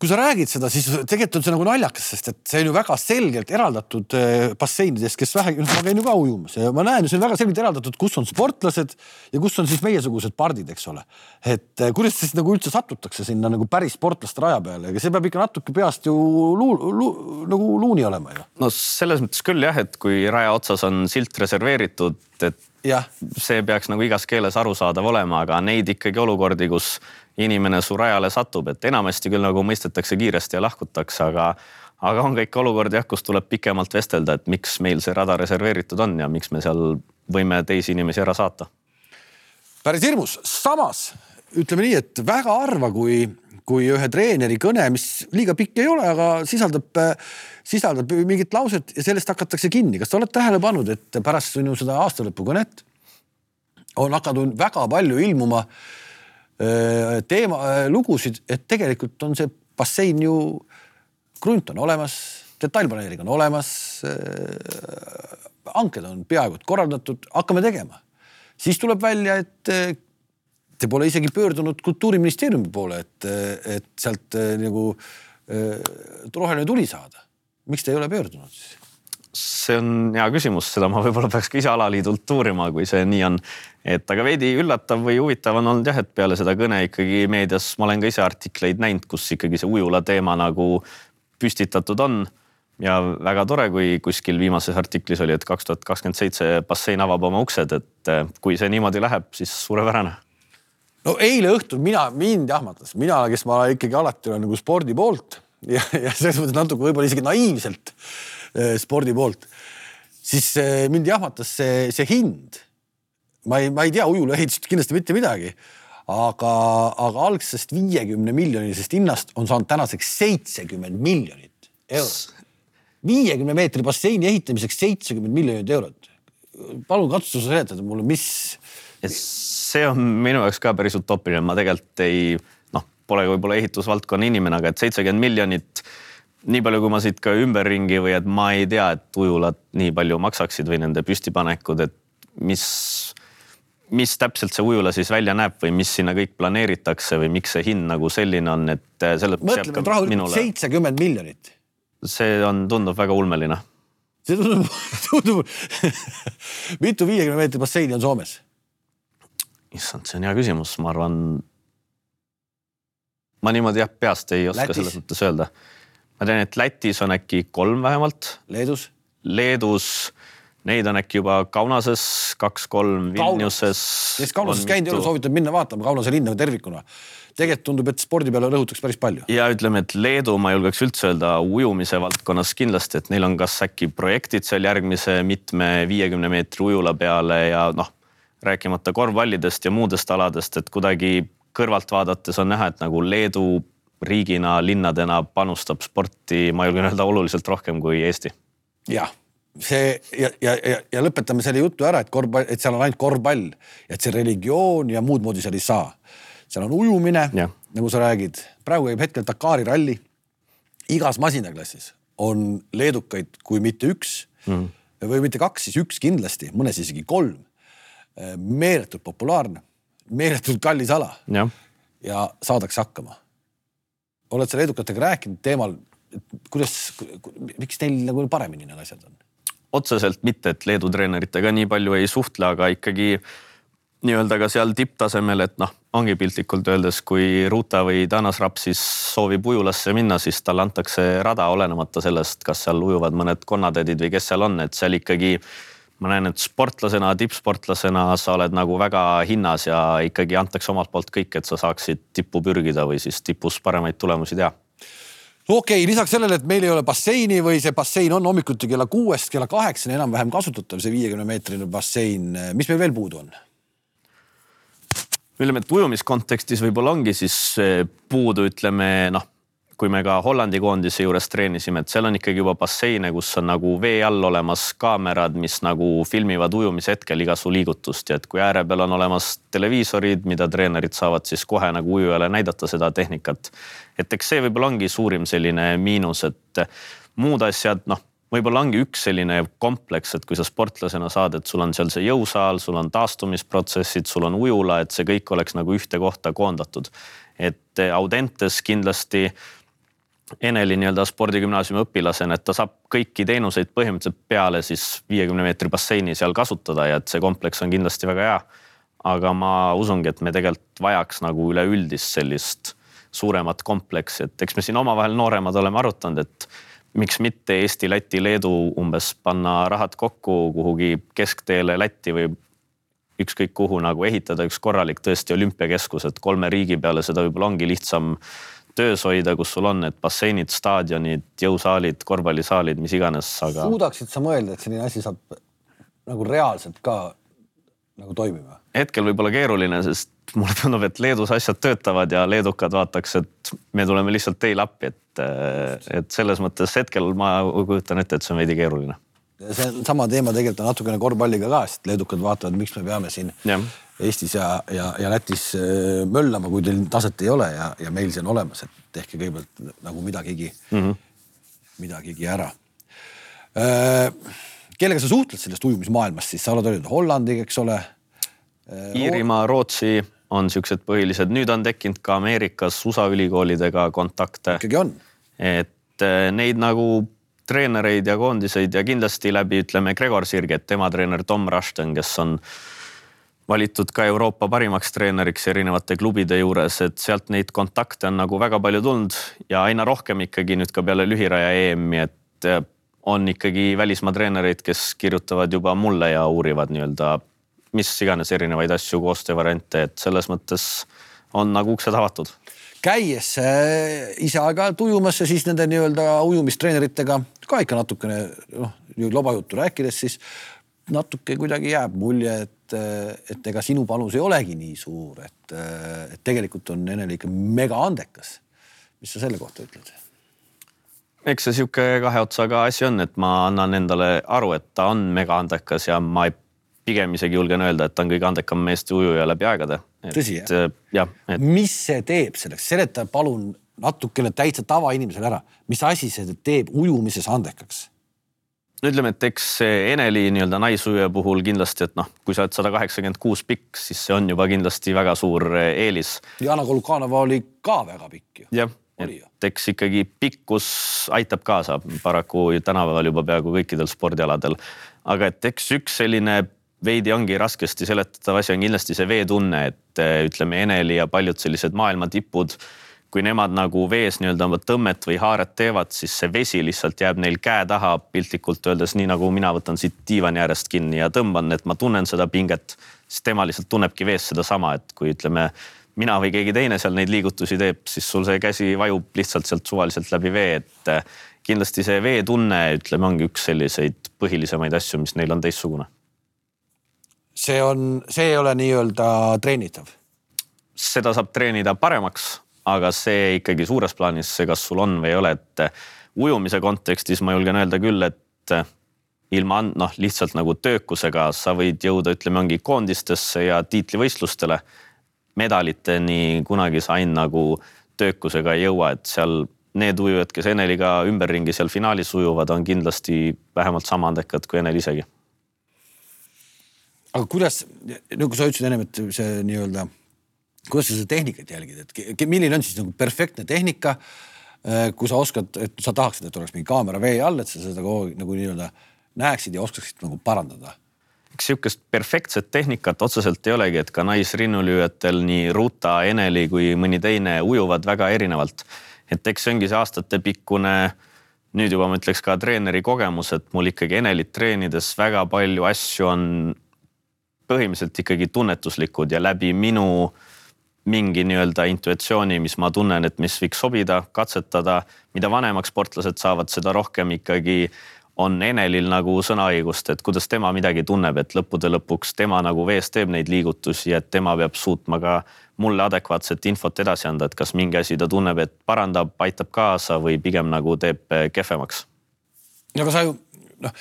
kui sa räägid seda, siis tegelikult on see nagu naljakas, sest et see on ju väga selgelt eraldatud äh, basseinidest, kes vähegi, noh, ma käin ju ka ujumas ja ma näen, see on väga selgelt eraldatud, kus on sportlased ja kus on siis meiesugused pardid, eks ole. et äh, kuidas siis nagu üldse satutakse sinna nagu päris sportlaste raja peale, ega see peab ikka natuke peast ju luu, luu, nagu luuni olema ju. no selles mõttes küll jah, et kui raja otsas on silt reserveeritud, et ja. see peaks nagu igas keeles arusaadav olema, aga neid ikkagi olukordi, kus inimene su rajale satub, et enamasti küll nagu mõistetakse kiiresti ja lahkutakse, aga aga on ka ikka olukord jah, kus tuleb pikemalt vestelda, et miks meil see rada reserveeritud on ja miks me seal võime teisi inimesi ära saata. päris hirmus, samas ütleme nii, et väga harva, kui, kui ühe treeneri kõne, mis liiga pikk ei ole, aga sisaldab, sisaldab mingit lauset ja sellest hakatakse kinni. kas sa oled tähele pannud, et pärast sinu seda aastalõpukõnet on hakanud väga palju ilmuma Äh, teema, äh, lugusid, et tegelikult on see bassein ju, krunt on olemas, detailplaneering on olemas. Äh, hanked on peaaegu et korraldatud, hakkame tegema. siis tuleb välja, et te pole isegi pöördunud kultuuriministeeriumi poole, et, et sealt nagu roheline tuli saada. miks ta ei ole pöördunud siis? See on hea küsimus, seda ma võib-olla peaks ka ise alaliidult uurima, kui see nii on. et aga veidi üllatav või huvitav on olnud jah, et peale seda kõne ikkagi meedias ma olen ka ise artikleid näinud, kus ikkagi see ujula teema nagu püstitatud on. ja väga tore, kui kuskil viimases artiklis oli, et kaks tuhat kakskümmend seitse bassein avab oma uksed, et eh, kui see niimoodi läheb, siis suurepärane no eile õhtul mina, mind jahmatas, mina, kes ma ikkagi alati olen nagu spordi poolt ja, ja selles mõttes natuke võib-olla isegi naiivselt spordi poolt, siis äh, mind jahmatas see, see hind. ma ei, ma ei tea ujulaehitusest kindlasti mitte midagi, aga, aga algsest viiekümne miljonilisest hinnast on saanud tänaseks seitsekümmend miljonit eurot. viiekümne meetri basseini ehitamiseks seitsekümmend miljonit eurot. palun katsu seletada mulle, mis. see on minu jaoks ka päris utoopiline, ma tegelikult ei noh, pole võib-olla ehitusvaldkonna inimene, aga et seitsekümmend miljonit nii palju, kui ma siit ka ümberringi või et ma ei tea, et ujulad nii palju maksaksid või nende püstipanekud, et mis, mis täpselt see ujula siis välja näeb või mis sinna kõik planeeritakse või miks see hind nagu selline on, et äh, selle. mõtleme, et rahulikult seitsekümmend miljonit. see on, tundub väga ulmeline. see tundub, tundub mitu viiekümne meetri basseini on Soomes? issand, see on hea küsimus, ma arvan. ma niimoodi jah, peast ei oska Lätis? selles mõttes öelda ma tean, et Lätis on äkki kolm vähemalt. Leedus? Leedus, neid on äkki juba Kaunases kaks-kolm, Vilniuses. kes Kaunases käinud ei ole, soovitan minna vaatama Kaunase linna tervikuna. tegelikult tundub, et spordi peale rõhutakse päris palju. ja ütleme, et Leedu, ma julgeks üldse öelda ujumise valdkonnas kindlasti, et neil on kas äkki projektid seal järgmise mitme viiekümne meetri ujula peale ja noh, rääkimata korvpallidest ja muudest aladest, et kuidagi kõrvalt vaadates on näha, et nagu Leedu riigina, linnadena panustab sporti, ma julgen öelda, oluliselt rohkem kui Eesti. jah, see ja, ja, ja, ja lõpetame selle jutu ära, et korvpall, et seal on ainult korvpall, et see religioon ja muud moodi seal ei saa. seal on ujumine, nagu sa räägid, praegu käib hetkel Dakari ralli. igas masinaklassis on leedukaid, kui mitte üks mm. või mitte kaks, siis üks kindlasti, mõnes isegi kolm. meeletult populaarne, meeletult kallis ala ja, saadakse hakkama oled sa leedukatega rääkinud teemal, kuidas, miks neil nagu paremini need asjad on? otseselt mitte, et Leedu treeneritega nii palju ei suhtle, aga ikkagi nii-öelda ka seal tipptasemel, et noh, ongi piltlikult öeldes, kui Ruta või Danas Rapsis soovib ujulasse minna, siis talle antakse rada, olenemata sellest, kas seal ujuvad mõned konnatädid või kes seal on, et seal ikkagi ma näen, et sportlasena, tippsportlasena sa oled nagu väga hinnas ja ikkagi antakse omalt poolt kõik, et sa saaksid tippu pürgida või siis tipus paremaid tulemusi teha okei okay,, lisaks sellele, et meil ei ole basseini või see bassein on hommikuti kella kuuest kella kaheksani enam-vähem kasutatav, see viiekümne meetrine bassein, mis meil veel puudu on? ütleme, et ujumiskontekstis võib-olla ongi siis puudu, ütleme noh kui me ka Hollandi koondise juures treenisime, et seal on ikkagi juba basseine, kus on nagu vee all olemas kaamerad, mis nagu filmivad ujumise hetkel iga su liigutust ja et kui ääre peal on olemas televiisorid, mida treenerid saavad siis kohe nagu ujujale näidata seda tehnikat. et eks see võib-olla ongi suurim selline miinus, et muud asjad, noh võib-olla ongi üks selline kompleks, et kui sa sportlasena saad, et sul on seal see jõusaal, sul on taastumisprotsessid, sul on ujula, et see kõik oleks nagu ühte kohta koondatud. et Audentes kindlasti Eneli nii-öelda spordigümnaasiumi õpilasena, et ta saab kõiki teenuseid põhimõtteliselt peale siis viiekümne meetri basseini seal kasutada ja et see kompleks on kindlasti väga hea. aga ma usungi, et me tegelikult vajaks nagu üleüldist sellist suuremat kompleksi, et eks me siin omavahel nooremad oleme arutanud, et miks mitte Eesti, Läti, Leedu umbes panna rahad kokku kuhugi keskteele Lätti või ükskõik kuhu nagu ehitada üks korralik tõesti olümpiakeskus, et kolme riigi peale seda võib-olla ongi lihtsam töös hoida, kus sul on need basseinid, staadionid, jõusaalid, korvpallisaalid, mis iganes, aga. suudaksid sa mõelda, et selline asi saab nagu reaalselt ka nagu toimima? hetkel võib-olla keeruline, sest mulle tundub, et Leedus asjad töötavad ja leedukad vaataks, et me tuleme lihtsalt teile appi, et, et selles mõttes hetkel ma kujutan ette, et see on veidi keeruline. See on sama teema tegelikult on natukene korvpalliga ka, sest leedukad vaatavad, miks me peame siin ja Eestis ja, ja, ja Lätis äh, möllama, kui teil taset ei ole ja, ja meil see on olemas, et tehke kõigepealt nagu midagigi mm, -hmm. midagigi ära. Äh, kellega sa suhtled sellest ujumismaailmast siis, sa oled öelnud Hollandiga, eks ole? Äh, Iirimaa, Rootsi on siuksed põhilised, nüüd on tekkinud ka Ameerikas USA ülikoolidega kontakte. ikkagi on? et neid nagu treenereid ja koondiseid ja kindlasti läbi ütleme Gregor Sirget, tema treener Tom Rushton, kes on valitud ka Euroopa parimaks treeneriks erinevate klubide juures, et sealt neid kontakte on nagu väga palju tulnud ja aina rohkem ikkagi nüüd ka peale lühiraja EM-i, et äh, on ikkagi välismaa treenereid, kes kirjutavad juba mulle ja uurivad nii-öelda mis iganes erinevaid asju, koostöövariante, et selles mõttes on nagu uksed avatud käies äh, ise aeg-ajalt ujumas ja siis nende nii-öelda ujumistreeneritega ka ikka natukene noh, lobajuttu rääkides, siis natuke kuidagi jääb mulje, et et, et ega sinu panus ei olegi nii suur, et, et tegelikult on Enel ikka mega andekas. mis sa selle kohta ütled? eks see sihuke kahe otsaga asi on, et ma annan endale aru, et ta on mega andekas ja ma ei, pigem isegi julgen öelda, et ta on kõige andekam Eesti ujuja läbi aegade. Tõsi jah? jah et.... mis see teeb selleks, seleta palun natukene täitsa tavainimesele ära, mis asi see teeb ujumises andekaks? no ütleme, et eks Eneli nii-öelda naisuja puhul kindlasti, et noh, kui sa oled sada kaheksakümmend kuus pikk, siis see on juba kindlasti väga suur eh, eelis. Jana Kolukanova oli ka väga pikk ju. jah, et eks ikkagi pikkus aitab kaasa paraku tänapäeval juba peaaegu kõikidel spordialadel. aga et eks üks selline veidi ongi raskesti seletatav asi on kindlasti see veetunne, et eh, ütleme, Eneli ja paljud sellised maailma tipud kui nemad nagu vees nii-öelda oma tõmmet või haaret teevad, siis see vesi lihtsalt jääb neil käe taha piltlikult öeldes, nii nagu mina võtan siit diivani äärest kinni ja tõmban, et ma tunnen seda pinget, siis tema lihtsalt tunnebki vees sedasama, et kui ütleme, mina või keegi teine seal neid liigutusi teeb, siis sul see käsi vajub lihtsalt sealt suvaliselt läbi vee, et eh, kindlasti see veetunne, ütleme, ongi üks selliseid põhilisemaid asju, mis neil on teistsugune. See on, see ei ole nii-öelda treenitav? seda saab treenida paremaks aga see ikkagi suures plaanis, see, kas sul on või ei ole, et eh, ujumise kontekstis ma julgen öelda küll, et eh, ilma noh, lihtsalt nagu töökusega sa võid jõuda, ütleme, ongi koondistesse ja tiitlivõistlustele. medaliteni kunagi sa ainult nagu töökusega ei jõua, et seal need ujujad, kes Eneliga ümberringi seal finaalis ujuvad, on kindlasti vähemalt sama andekad kui Enel isegi. Aga kuidas, nagu sa ütlesid ennem, et see nii-öelda kuidas sa seda tehnikat jälgid, et milline on siis nagu perfektne tehnika? Äh, kui sa oskad, et sa tahaksid, et oleks mingi kaamera vee all, et sa seda kogu nagu nii-öelda näeksid ja oskaksid nagu parandada eks sihukest perfektset tehnikat otseselt ei olegi, et ka naisrinnulüüjatel nii Ruta, Eneli kui mõni teine ujuvad väga erinevalt. et eks see ongi see aastatepikkune, nüüd juba ma ütleks ka treeneri kogemus, et mul ikkagi Enelit treenides väga palju asju on põhimõtteliselt ikkagi tunnetuslikud ja läbi minu mingi nii-öelda intuitsiooni, mis ma tunnen, et mis võiks sobida, katsetada. mida vanemaks sportlased saavad, seda rohkem ikkagi on Enelil nagu sõnaõigust, et kuidas tema midagi tunneb, et lõppude lõpuks tema nagu vees teeb neid liigutusi, et tema peab suutma ka mulle adekvaatset infot edasi anda, et kas mingi asi ta tunneb, et parandab, aitab kaasa või pigem nagu teeb kehvemaks. no aga sa ju noh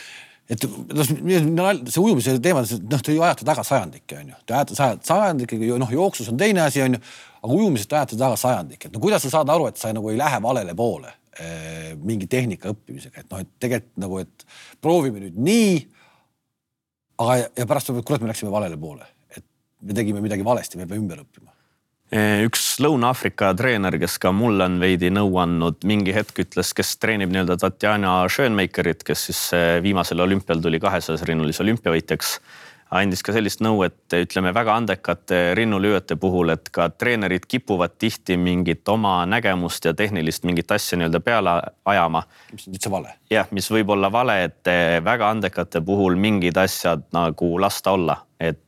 et noh, see ujumise teema, noh, te ju ajate taga sajandikke, on ju, te ajate sajandikke, noh, jooksus on teine asi, on ju, aga ujumisest ajate taga sajandik, et no kuidas sa saad aru, et sa nagu ei lähe valele poole eh, mingi tehnika õppimisega, et noh, et tegelikult nagu, et proovime nüüd nii. aga, ja pärast, kurat, me läksime valele poole, et me tegime midagi valesti, me peame ümber õppima üks Lõuna-Aafrika treener, kes ka mulle on veidi nõu andnud, mingi hetk ütles, kes treenib nii-öelda Tatjana Schönmeikerit, kes siis eh, viimasel olümpial tuli kahesajas rinnulise olümpiavõitjaks. andis ka sellist nõu, et ütleme väga andekate rinnulüüjate puhul, et ka treenerid kipuvad tihti mingit oma nägemust ja tehnilist mingit asja nii-öelda peale ajama. mis on üldse vale. jah, mis võib olla vale, et eh, väga andekate puhul mingid asjad nagu lasta olla, et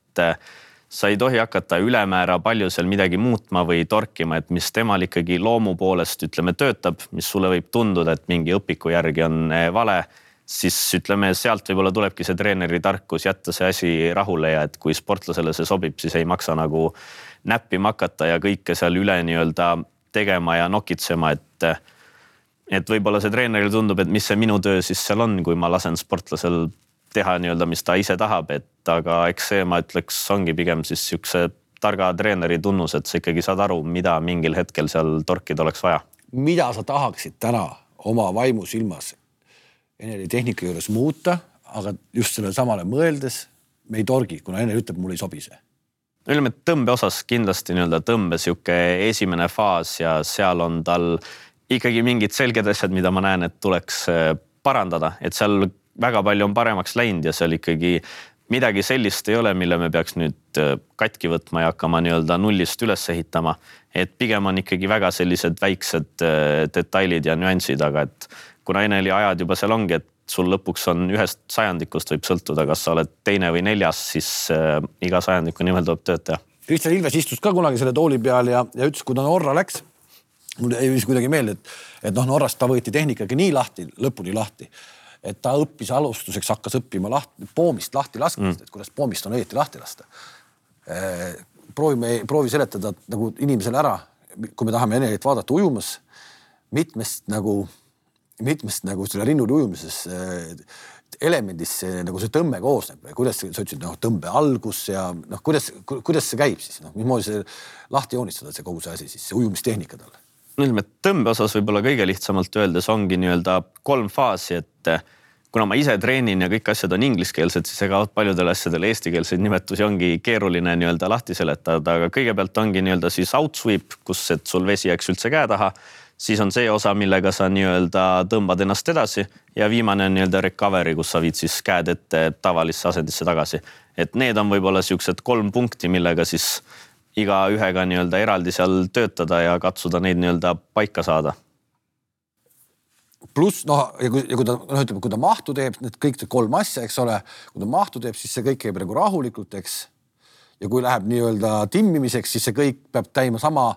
sa ei tohi hakata ülemäära palju seal midagi muutma või torkima, et mis temal ikkagi loomu poolest ütleme töötab, mis sulle võib tunduda, et mingi õpiku järgi on eh, vale, siis ütleme, sealt võib-olla tulebki see treeneri tarkus jätta see asi rahule ja et kui sportlasele see sobib, siis ei maksa nagu näppima hakata ja kõike seal üle nii-öelda tegema ja nokitsema, et et võib-olla see treenerile tundub, et mis see minu töö siis seal on, kui ma lasen sportlasel teha nii-öelda, mis ta ise tahab, et aga eks see, ma ütleks, ongi pigem siis siukse targa treeneri tunnus, et sa ikkagi saad aru, mida mingil hetkel seal torkida oleks vaja. mida sa tahaksid täna oma vaimusilmas Eneli tehnika juures muuta, aga just sellele samale mõeldes me ei torgi, kuna Enel ütleb, mul ei sobi see ütleme, et tõmbe osas kindlasti nii-öelda tõmbe sihuke esimene faas ja seal on tal ikkagi mingid selged asjad, mida ma näen, et tuleks äh, parandada, et seal väga palju on paremaks läinud ja seal ikkagi midagi sellist ei ole, mille me peaks nüüd äh, katki võtma ja hakkama nii-öelda nullist üles ehitama. et pigem on ikkagi väga sellised väiksed äh, detailid ja nüansid, aga et kuna Eneli ajad juba seal ongi, et sul lõpuks on ühest sajandikust võib sõltuda, kas sa oled teine või neljas, siis äh, iga sajandiku nimel tuleb tööd teha. Kristjan Ilves istus ka kunagi selle tooli peal ja, ja ütles, kui ta Norra läks, mul jäi vist kuidagi meelde, et, et noh, Norrast ta võeti tehnikaga nii lahti, lõpuni lahti et ta õppis alustuseks, hakkas õppima lahti, poomist lahti laskmist mm., et kuidas poomist on õieti lahti lasta. Äh, proovime, proovi seletada nagu inimesele ära, kui me tahame Enelit vaadata ujumas, mitmest nagu, mitmest nagu selle rinnuli ujumises äh, elemendist see nagu see tõmme koosneb või kuidas sa ütlesid, noh, tõmbe algus ja noh, kuidas, kuidas see käib siis noh, mismoodi see lahti joonistada, see kogu see asi siis, see ujumistehnika talle ütleme, et tõmbe osas võib-olla kõige lihtsamalt öeldes ongi nii-öelda kolm faasi, et eh, kuna ma ise treenin ja kõik asjad on ingliskeelsed, siis ega paljudele asjadele eestikeelseid nimetusi ongi keeruline nii-öelda lahti seletada, aga kõigepealt ongi nii-öelda siis outsweep, kus, et sul vesi jääks üldse käe taha. siis on see osa, millega sa nii-öelda tõmbad ennast edasi ja viimane on nii-öelda recovery, kus sa viid siis käed ette tavalisse asendisse tagasi. et need on võib-olla siuksed kolm punkti, millega siis igaühega nii-öelda eraldi seal töötada ja katsuda neid nii-öelda paika saada. pluss noh, ja kui, ja kui ta noh, ütleme, kui ta mahtu teeb, need kõik need kolm asja, eks ole, kui ta mahtu teeb, siis see kõik käib nagu rahulikult, eks. ja kui läheb nii-öelda timmimiseks, siis see kõik peab täima sama,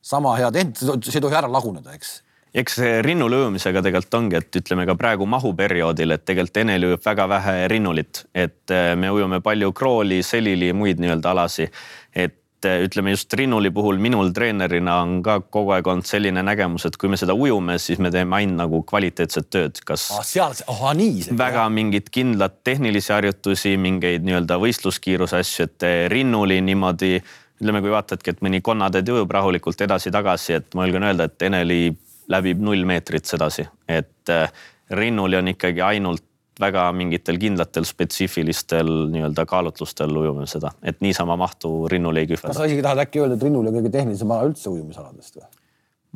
sama hea tehnika, see ei tohi ära laguneda, eks eks see rinnulöömisega tegelikult ongi, et ütleme ka praegu mahuperioodil, et tegelikult Enel ujub väga vähe rinnulit, et me ujume palju krooli, selili, muid nii-öelda alasi. et et eh, ütleme just Rinnuli puhul minul treenerina on ka kogu aeg olnud selline nägemus, et kui me seda ujume, siis me teeme ainult nagu kvaliteetset tööd, kas ah,. seal, ahah nii. väga jah. mingit kindlat tehnilisi harjutusi, mingeid nii-öelda võistluskiiruse asju, et eh, Rinnuli niimoodi ütleme, kui vaatadki, et mõni konnateed ujub rahulikult edasi-tagasi, et ma julgen öelda, et Eneli läbib null meetrit sedasi, et eh, Rinnuli on ikkagi ainult väga mingitel kindlatel spetsiifilistel nii-öelda kaalutlustel ujume seda, et niisama mahtu rinnul ei kühvelda. kas sa isegi tahad äkki öelda, et rinnul on kõige tehnilisem ala üldse ujumisaladest või?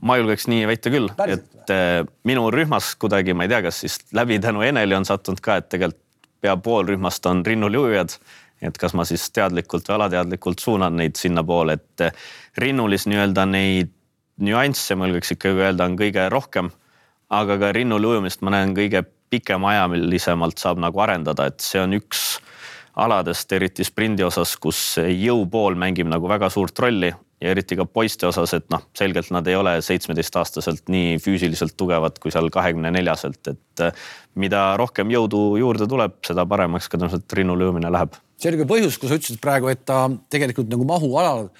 ma julgeks nii väita küll, et äh, minu rühmas kuidagi, ma ei tea, kas siis läbi tänu Eneli on sattunud ka, et tegelikult pea pool rühmast on rinnulujujad. et kas ma siis teadlikult või alateadlikult suunan neid sinnapoole, et äh, rinnulis nii-öelda neid nüansse ma julgeks ikkagi öelda, on kõige rohkem. aga ka rinnul ujumist ma näen kõige pikemaajalisemalt saab nagu arendada, et see on üks aladest, eriti sprindi osas, kus jõupool mängib nagu väga suurt rolli ja eriti ka poiste osas, et noh, selgelt nad ei ole seitsmeteistaastaselt nii füüsiliselt tugevad kui seal kahekümne neljaselt, et eh, mida rohkem jõudu juurde tuleb, seda paremaks ka tõenäoliselt rinnulöömine läheb. see oli ka põhjus, kui sa ütlesid praegu, et ta tegelikult nagu mahualal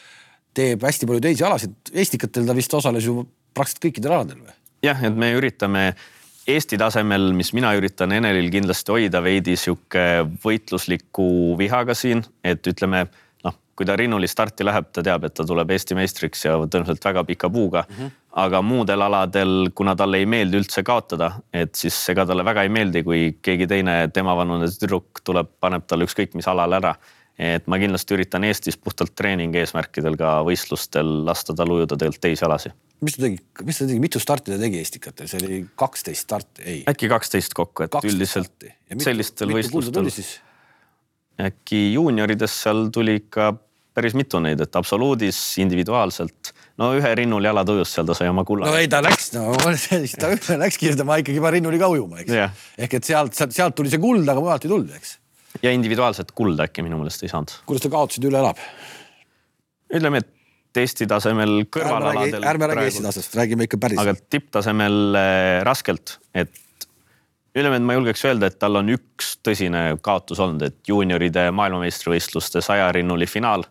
teeb hästi palju teisi alasid, Estikatel ta vist osales ju praktiliselt kõikidel aladel või? jah, et me üritame Eesti tasemel, mis mina üritan Enelil kindlasti hoida veidi sihuke võitlusliku vihaga siin, et ütleme noh, kui ta rinnuli starti läheb, ta teab, et ta tuleb Eesti meistriks ja tõenäoliselt väga pika puuga mm. -hmm. aga muudel aladel, kuna talle ei meeldi üldse kaotada, et siis ega talle väga ei meeldi, kui keegi teine temavanune tüdruk tuleb, paneb talle ükskõik mis alal ära et ma kindlasti üritan Eestis puhtalt treeningi eesmärkidel ka võistlustel lasta tal ujuda tegelikult teisi alasid mis ta tegi, mis ta tegi, mitu starti ta tegi Estikatel, see oli kaksteist starti, ei? äkki kaksteist kokku, et 12 üldiselt mitu, sellistel võistlustel. äkki juuniorides seal tuli ikka päris mitu neid, et absoluudis individuaalselt, no ühe rinnul jalad ujus, seal ta sai oma kulla. no ei, ta läks, no ta läkski tema ikkagi juba rinnuli ka ujuma, eks ehk et sealt, sealt tuli see kuld, aga mujalt ei tulnud, eks. Ja individuaalset kulda äkki minu meelest ei saanud. kuidas ta kaotusid üle elab? ütleme, et Eesti tasemel kõrvalaladel. ärme räägi Eesti tasemest, räägime ikka päris. aga tipptasemel äh, raskelt, et ütleme, et ma julgeks öelda, et tal on üks tõsine kaotus olnud, et juunioride maailmameistrivõistluste saja rinnuli finaal,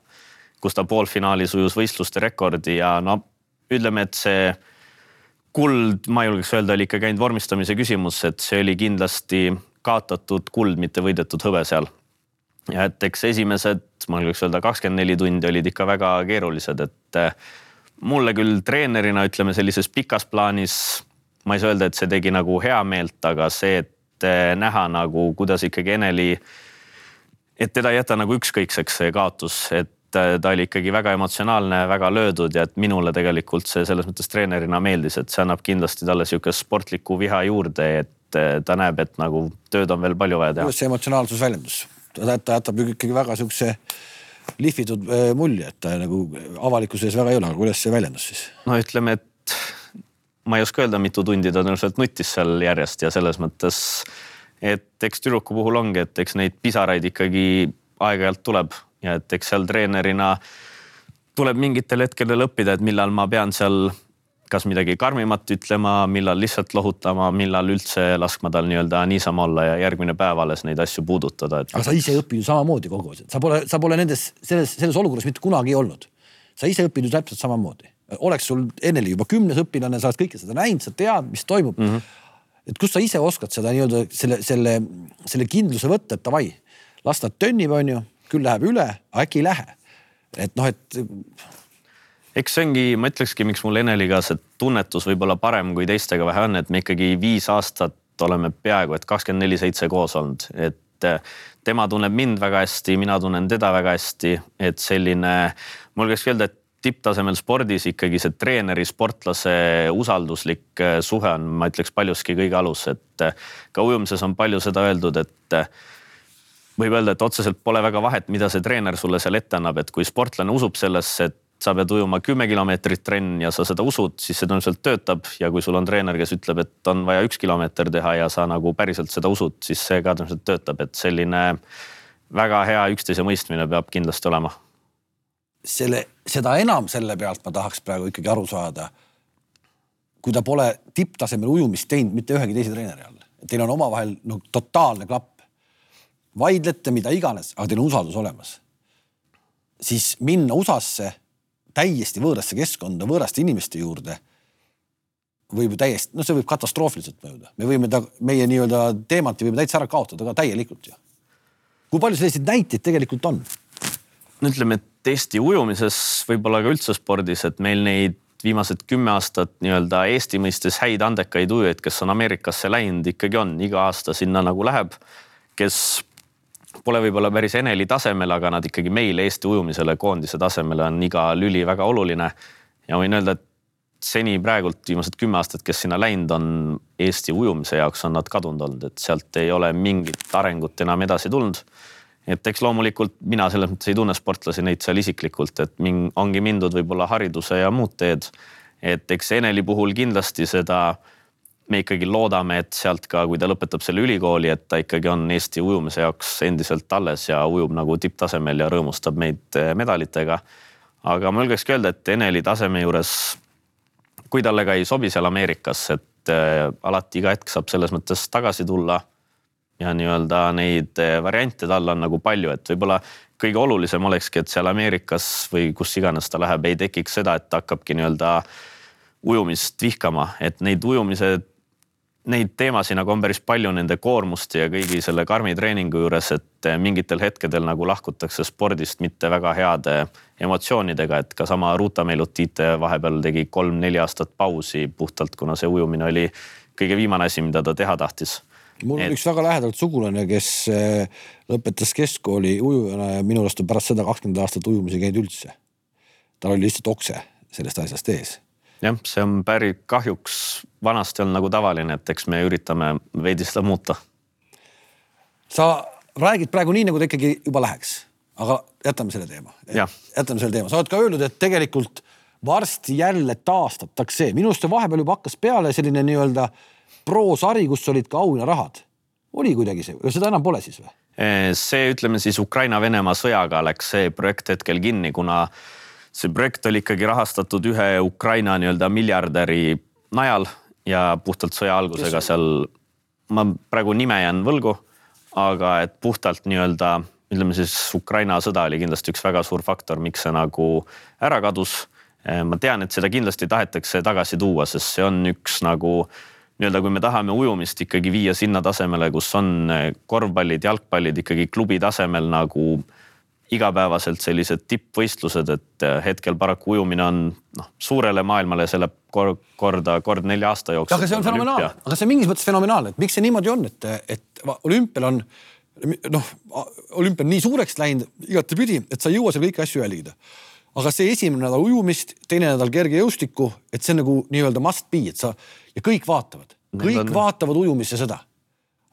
kus ta poolfinaalis ujus võistluste rekordi ja no ütleme, et see kuld, ma julgeks öelda, oli ikkagi ainult vormistamise küsimus, et see oli kindlasti kaotatud kuld, mitte võidetud hõbe seal. Ja et eks esimesed, ma julgeks öelda, kakskümmend neli tundi olid ikka väga keerulised, et eh, mulle küll treenerina ütleme sellises pikas plaanis ma ei saa öelda, et see tegi nagu heameelt, aga see, et eh, näha nagu, kuidas ikkagi Eneli, et teda ei jäta nagu ükskõikseks see kaotus, et ta oli ikkagi väga emotsionaalne, väga löödud ja et minule tegelikult see selles mõttes treenerina meeldis, et see annab kindlasti talle sihukest sportlikku viha juurde, et ta näeb, et nagu tööd on veel palju vaja teha. kuidas see emotsionaalsus väljendus? ta jätab ikkagi väga sihukese lihvitud äh, mulje, et ta nagu avalikkuse ees väga ei ole, aga kuidas see väljendus siis? no ütleme, et ma ei oska öelda, mitu tundi ta tõenäoliselt nuttis seal järjest ja selles mõttes, et eks tüdruku puhul ongi, et eks neid pisaraid ikkagi aeg-ajalt tuleb ja et eks seal treenerina tuleb mingitel hetkedel õppida, et millal ma pean seal kas midagi karmimat ütlema, millal lihtsalt lohutama, millal üldse laskma tal nii-öelda niisama olla ja järgmine päev alles neid asju puudutada et.... aga sa ise õpid ju samamoodi kogu aeg, sa pole, sa pole nendes, selles, selles olukorras mitte kunagi olnud. sa ise õpid ju täpselt samamoodi. oleks sul Eneli juba kümnes õpilane, sa oled kõike seda näinud, sa tead, mis toimub mm. -hmm. et kust sa ise oskad seda nii-öelda selle, selle, selle kindluse võtta, et davai, las ta tönnib, onju küll läheb üle, äkki ei lähe. et noh, et. Eks see ongi, ma ütlekski, miks mul Eneliga see tunnetus võib-olla parem kui teistega vähe on, et me ikkagi viis aastat oleme peaaegu et kakskümmend neli seitse koos olnud, et eh, tema tunneb mind väga hästi, mina tunnen teda väga hästi, et selline, ma julgeks öelda, et tipptasemel spordis ikkagi see treeneri, sportlase usalduslik eh, suhe on, ma ütleks paljuski kõige alus, et eh, ka ujumises on palju seda öeldud, et võib öelda, et otseselt pole väga vahet, mida see treener sulle seal ette annab, et kui sportlane usub sellesse, et sa pead ujuma kümme kilomeetrit trenn ja sa seda usud, siis see tõenäoliselt töötab ja kui sul on treener, kes ütleb, et on vaja üks kilomeeter teha ja sa nagu päriselt seda usud, siis see ka tõenäoliselt töötab, et selline väga hea üksteise mõistmine peab kindlasti olema. selle, seda enam selle pealt ma tahaks praegu ikkagi aru saada. kui ta pole tipptasemel ujumist teinud mitte ühegi teise treeneri all, teil on omavahel no totaalne klapp vaidlete, mida iganes, aga teil on usaldus olemas. siis minna USA-sse täiesti võõrasse keskkonda, võõraste inimeste juurde võib ju täiesti, noh, see võib katastroofiliselt mõjuda, me võime ta, meie nii-öelda teemat võime täitsa ära kaotada ka täielikult ju. kui palju selliseid näiteid tegelikult on? no ütleme, et Eesti ujumises, võib-olla ka üldse spordis, et meil neid viimased kümme aastat nii-öelda Eesti mõistes häid andekaid ujujaid, kes on Ameerikasse läinud, ikkagi on, iga aasta sinna nagu läheb, kes pole võib-olla päris Eneli tasemel, aga nad ikkagi meil Eesti ujumisele koondise tasemele on iga lüli väga oluline. ja võin öelda, et seni praegult viimased kümme aastat, kes sinna läinud on Eesti ujumise jaoks, on nad kadunud olnud, et sealt ei ole mingit arengut enam edasi tulnud. et eks loomulikult mina selles mõttes ei tunne sportlasi neid seal isiklikult, et min, ongi mindud võib-olla hariduse ja muud teed. et eks Eneli puhul kindlasti seda me ikkagi loodame, et sealt ka, kui ta lõpetab selle ülikooli, et ta ikkagi on Eesti ujumise jaoks endiselt alles ja ujub nagu tipptasemel ja rõõmustab meid eh, medalitega. aga ma julgekski öelda, et Eneli taseme juures, kui talle ka ei sobi seal Ameerikas, et äh, alati iga hetk saab selles mõttes tagasi tulla. ja nii-öelda neid eh, variante tal on nagu palju, et võib-olla kõige olulisem olekski, et seal Ameerikas või kus iganes ta läheb, ei tekiks seda, et ta hakkabki nii-öelda ujumist vihkama, et neid ujumise neid teemasid nagu on päris palju nende koormuste ja kõigi selle karmi treeningu juures, et mingitel hetkedel nagu lahkutakse spordist mitte väga heade emotsioonidega, et ka sama Ruta Meilutite vahepeal tegi kolm-neli aastat pausi puhtalt, kuna see ujumine oli kõige viimane asi, mida ta teha tahtis. mul on et... üks väga lähedalt sugulane, kes äh, lõpetas keskkooli ujujana ja minu arust on pärast seda kakskümmend aastat ujumas ei käinud üldse. tal oli lihtsalt okse sellest asjast ees jah, see on päris kahjuks vanasti on nagu tavaline, et eks me üritame veidi seda muuta. sa räägid praegu nii, nagu ta ikkagi juba läheks, aga jätame selle teema. jätame selle teema, sa oled ka öelnud, et tegelikult varsti jälle taastatakse, minu arust vahepeal juba hakkas peale selline nii-öelda prosari, kus olid ka auhinnarahad. oli kuidagi see, seda enam pole siis või? see, ütleme siis Ukraina-Venemaa sõjaga läks see projekt hetkel kinni, kuna see projekt oli ikkagi rahastatud ühe Ukraina nii-öelda miljardäri najal ja puhtalt sõja algusega seal, ma praegu nime jään võlgu, aga et puhtalt nii-öelda ütleme siis Ukraina sõda oli kindlasti üks väga suur faktor, miks see nagu ära kadus. ma tean, et seda kindlasti tahetakse tagasi tuua, sest see on üks nagu nii-öelda, kui me tahame ujumist ikkagi viia sinna tasemele, kus on korvpallid, jalgpallid ikkagi klubi tasemel nagu igapäevaselt sellised tippvõistlused, et äh, hetkel paraku ujumine on noh, suurele maailmale selle kord, korda kord nelja aasta jooksul. aga see on fenomenaalne, aga see on mingis mõttes fenomenaalne, et miks see niimoodi on, et, et olümpial on noh, olümpia on nii suureks läinud igatepidi, et sa ei jõua seal kõiki asju jälgida. aga see esimene nädal ujumist, teine nädal kergejõustikku, et see on nagu nii-öelda must be, et sa ja kõik vaatavad, kõik on... vaatavad ujumist ja seda.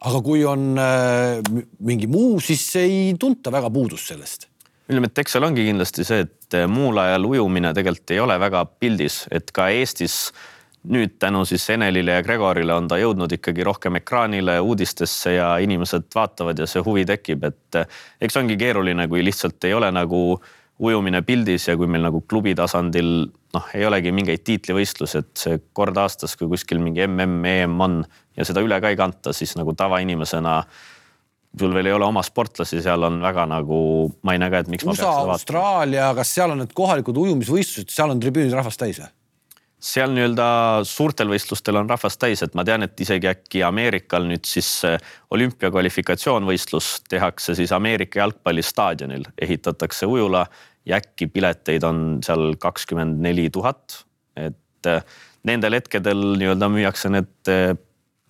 Aga kui on äh, mingi muu, siis ei tunta väga puudust sellest. Ütleme, et eks seal ongi kindlasti see, et muul ajal ujumine tegelikult ei ole väga pildis, et ka Eestis nüüd tänu siis Enelile ja Gregorile on ta jõudnud ikkagi rohkem ekraanile, uudistesse ja inimesed vaatavad ja see huvi tekib, et eh, eks ongi keeruline, kui lihtsalt ei ole nagu ujumine pildis ja kui meil nagu klubi tasandil noh, ei olegi mingeid tiitlivõistlusi, et see kord aastas, kui kuskil mingi mm, EM on ja seda üle ka ei kanta, siis nagu tavainimesena sul veel ei ole oma sportlasi, seal on väga nagu, ma ei näe ka, et miks. USA, Austraalia, kas seal on need kohalikud ujumisvõistlused, seal on tribüünid rahvast täis või? seal nii-öelda suurtel võistlustel on rahvast täis, et ma tean, et isegi äkki Ameerikal nüüd siis olümpiakvalifikatsioonvõistlus tehakse siis Ameerika jalgpallistaadionil, ehitatakse ujula ja äkki pileteid on seal kakskümmend neli tuhat. et eh, nendel hetkedel nii-öelda müüakse need eh,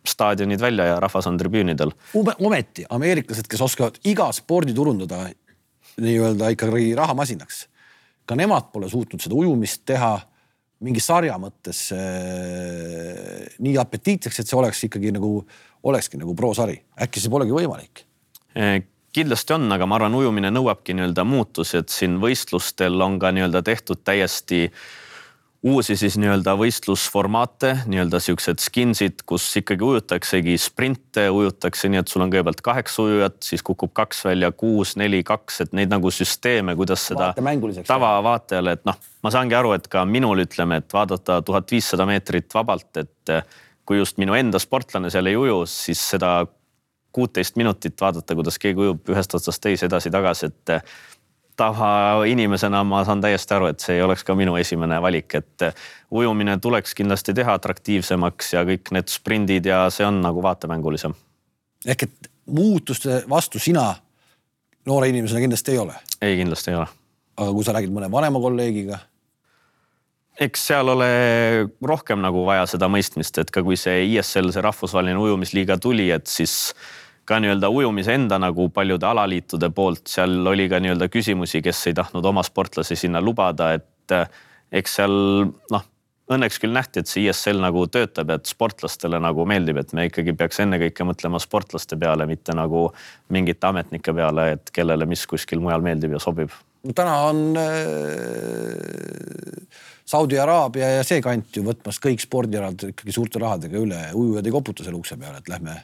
staadionid välja ja rahvas on tribüünidel. ometi ameeriklased, kes oskavad iga spordi turundada nii-öelda ikkagi rahamasinaks, ka nemad pole suutnud seda ujumist teha mingi sarja mõttes äh, nii apetiitseks, et see oleks ikkagi nagu, olekski nagu prosari, äkki see polegi võimalik? Kindlasti on, aga ma arvan, ujumine nõuabki nii-öelda muutusi, et siin võistlustel on ka nii-öelda tehtud täiesti uusi siis nii-öelda võistlusformaate, nii-öelda siuksed skinsid, kus ikkagi ujutaksegi sprinte, ujutakse nii, et sul on kõigepealt kaheksa ujujat, siis kukub kaks välja, kuus, neli, kaks, et neid nagu süsteeme, kuidas seda tavavaatajale, et noh, ma saangi aru, et ka minul ütleme, et vaadata tuhat viissada meetrit vabalt, et kui just minu enda sportlane seal ei uju, siis seda kuuteist minutit vaadata, kuidas keegi ujub ühest otsast teise edasi-tagasi, et tavainimesena ma saan täiesti aru, et see ei oleks ka minu esimene valik, et ujumine tuleks kindlasti teha atraktiivsemaks ja kõik need sprindid ja see on nagu vaatemängulisem. ehk et muutuste vastu sina noore inimesena kindlasti ei ole? ei, kindlasti ei ole. aga kui sa räägid mõne vanema kolleegiga? eks seal ole rohkem nagu vaja seda mõistmist, et ka kui see ISL, see rahvusvaheline ujumisliiga tuli, et siis ka nii-öelda ujumise enda nagu paljude alaliitude poolt, seal oli ka nii-öelda küsimusi, kes ei tahtnud oma sportlasi sinna lubada, et eh, eks seal noh, õnneks küll nähti, et see ISL nagu töötab, et sportlastele nagu meeldib, et me ikkagi peaks ennekõike mõtlema sportlaste peale, mitte nagu mingite ametnike peale, et kellele mis kuskil mujal meeldib ja sobib. täna on äh, Saudi Araabia ja see kant ju võtmas kõik spordialad ikkagi suurte rahadega üle, ujujad ei koputa selle ukse peale, et lähme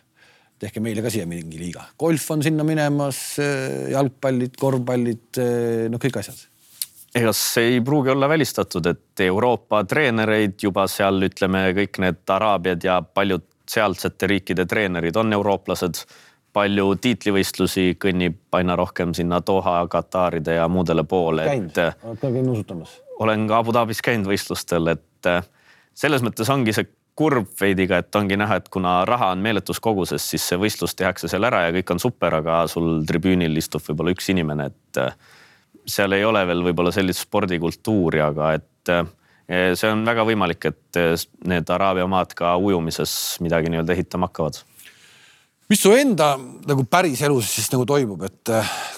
tehke meile ka siia mingi liiga. golf on sinna minemas, eh, jalgpallid, korvpallid, eh, noh, kõik asjad. ega see ei pruugi olla välistatud, et Euroopa treenereid juba seal ütleme, kõik need Araabiad ja paljud sealsete riikide treenerid on eurooplased. palju tiitlivõistlusi kõnnib aina rohkem sinna Doha, Kataride ja muudele poole. käinud, oled ka käinud nuusutamas? olen ka Abu Dhabis käinud võistlustel, et eh, selles mõttes ongi see kurb veidiga, et ongi näha, et kuna raha on meeletus koguses, siis see võistlus tehakse seal ära ja kõik on super, aga sul tribüünil istub võib-olla üks inimene, et äh, seal ei ole veel võib-olla sellist spordikultuuri, aga et äh, see on väga võimalik, et need Araabia maad ka ujumises midagi nii-öelda ehitama hakkavad mis su enda nagu päris elus siis nagu toimub, et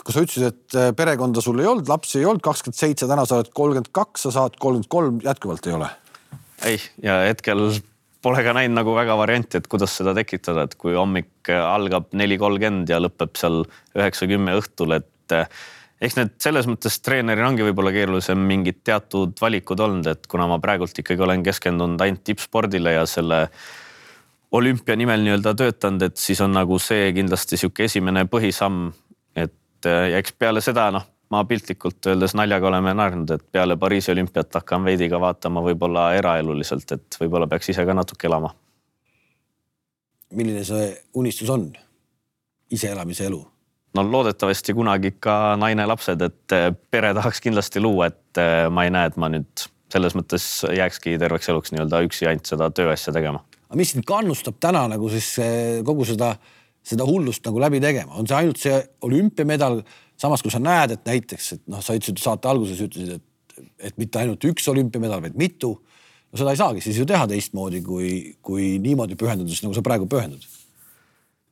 kui sa ütlesid, et perekonda sul ei olnud, lapsi ei olnud, kakskümmend seitse, täna sa oled kolmkümmend kaks, sa saad kolmkümmend kolm, jätkuvalt ei ole? ei, ja hetkel pole ka näinud nagu väga varianti, et kuidas seda tekitada, et kui hommik algab neli kolmkümmend ja lõpeb seal üheksa-kümme õhtul, et eh, eks need selles mõttes treeneril ongi võib-olla keerulisem mingid teatud valikud olnud, et kuna ma praegult ikkagi olen keskendunud ainult tippspordile ja selle olümpia nimel nii-öelda töötanud, et siis on nagu see kindlasti sihuke esimene põhisamm. et eh, ja eks peale seda noh ma piltlikult öeldes naljaga oleme naernud, et peale Pariisi olümpiat hakkan veidi ka vaatama võib-olla eraeluliselt, et võib-olla peaks ise ka natuke elama. milline see unistus on? iseelamise elu? no loodetavasti kunagi ka naine, lapsed, et eh, pere tahaks kindlasti luua, et eh, ma ei näe, et ma nüüd selles mõttes jääkski terveks eluks nii-öelda üksi ainult seda tööasja tegema. aga mis sind kannustab täna nagu siis eh, kogu seda, seda hullust nagu läbi tegema, on see ainult see olümpiamedal samas, kui sa näed, et näiteks, et noh, sa ütlesid saate alguses ütlesid, et, et mitte ainult üks olümpiamedal, vaid mitu. no seda ei saagi siis ju teha teistmoodi kui, kui niimoodi pühendudes, nagu sa praegu pühendud.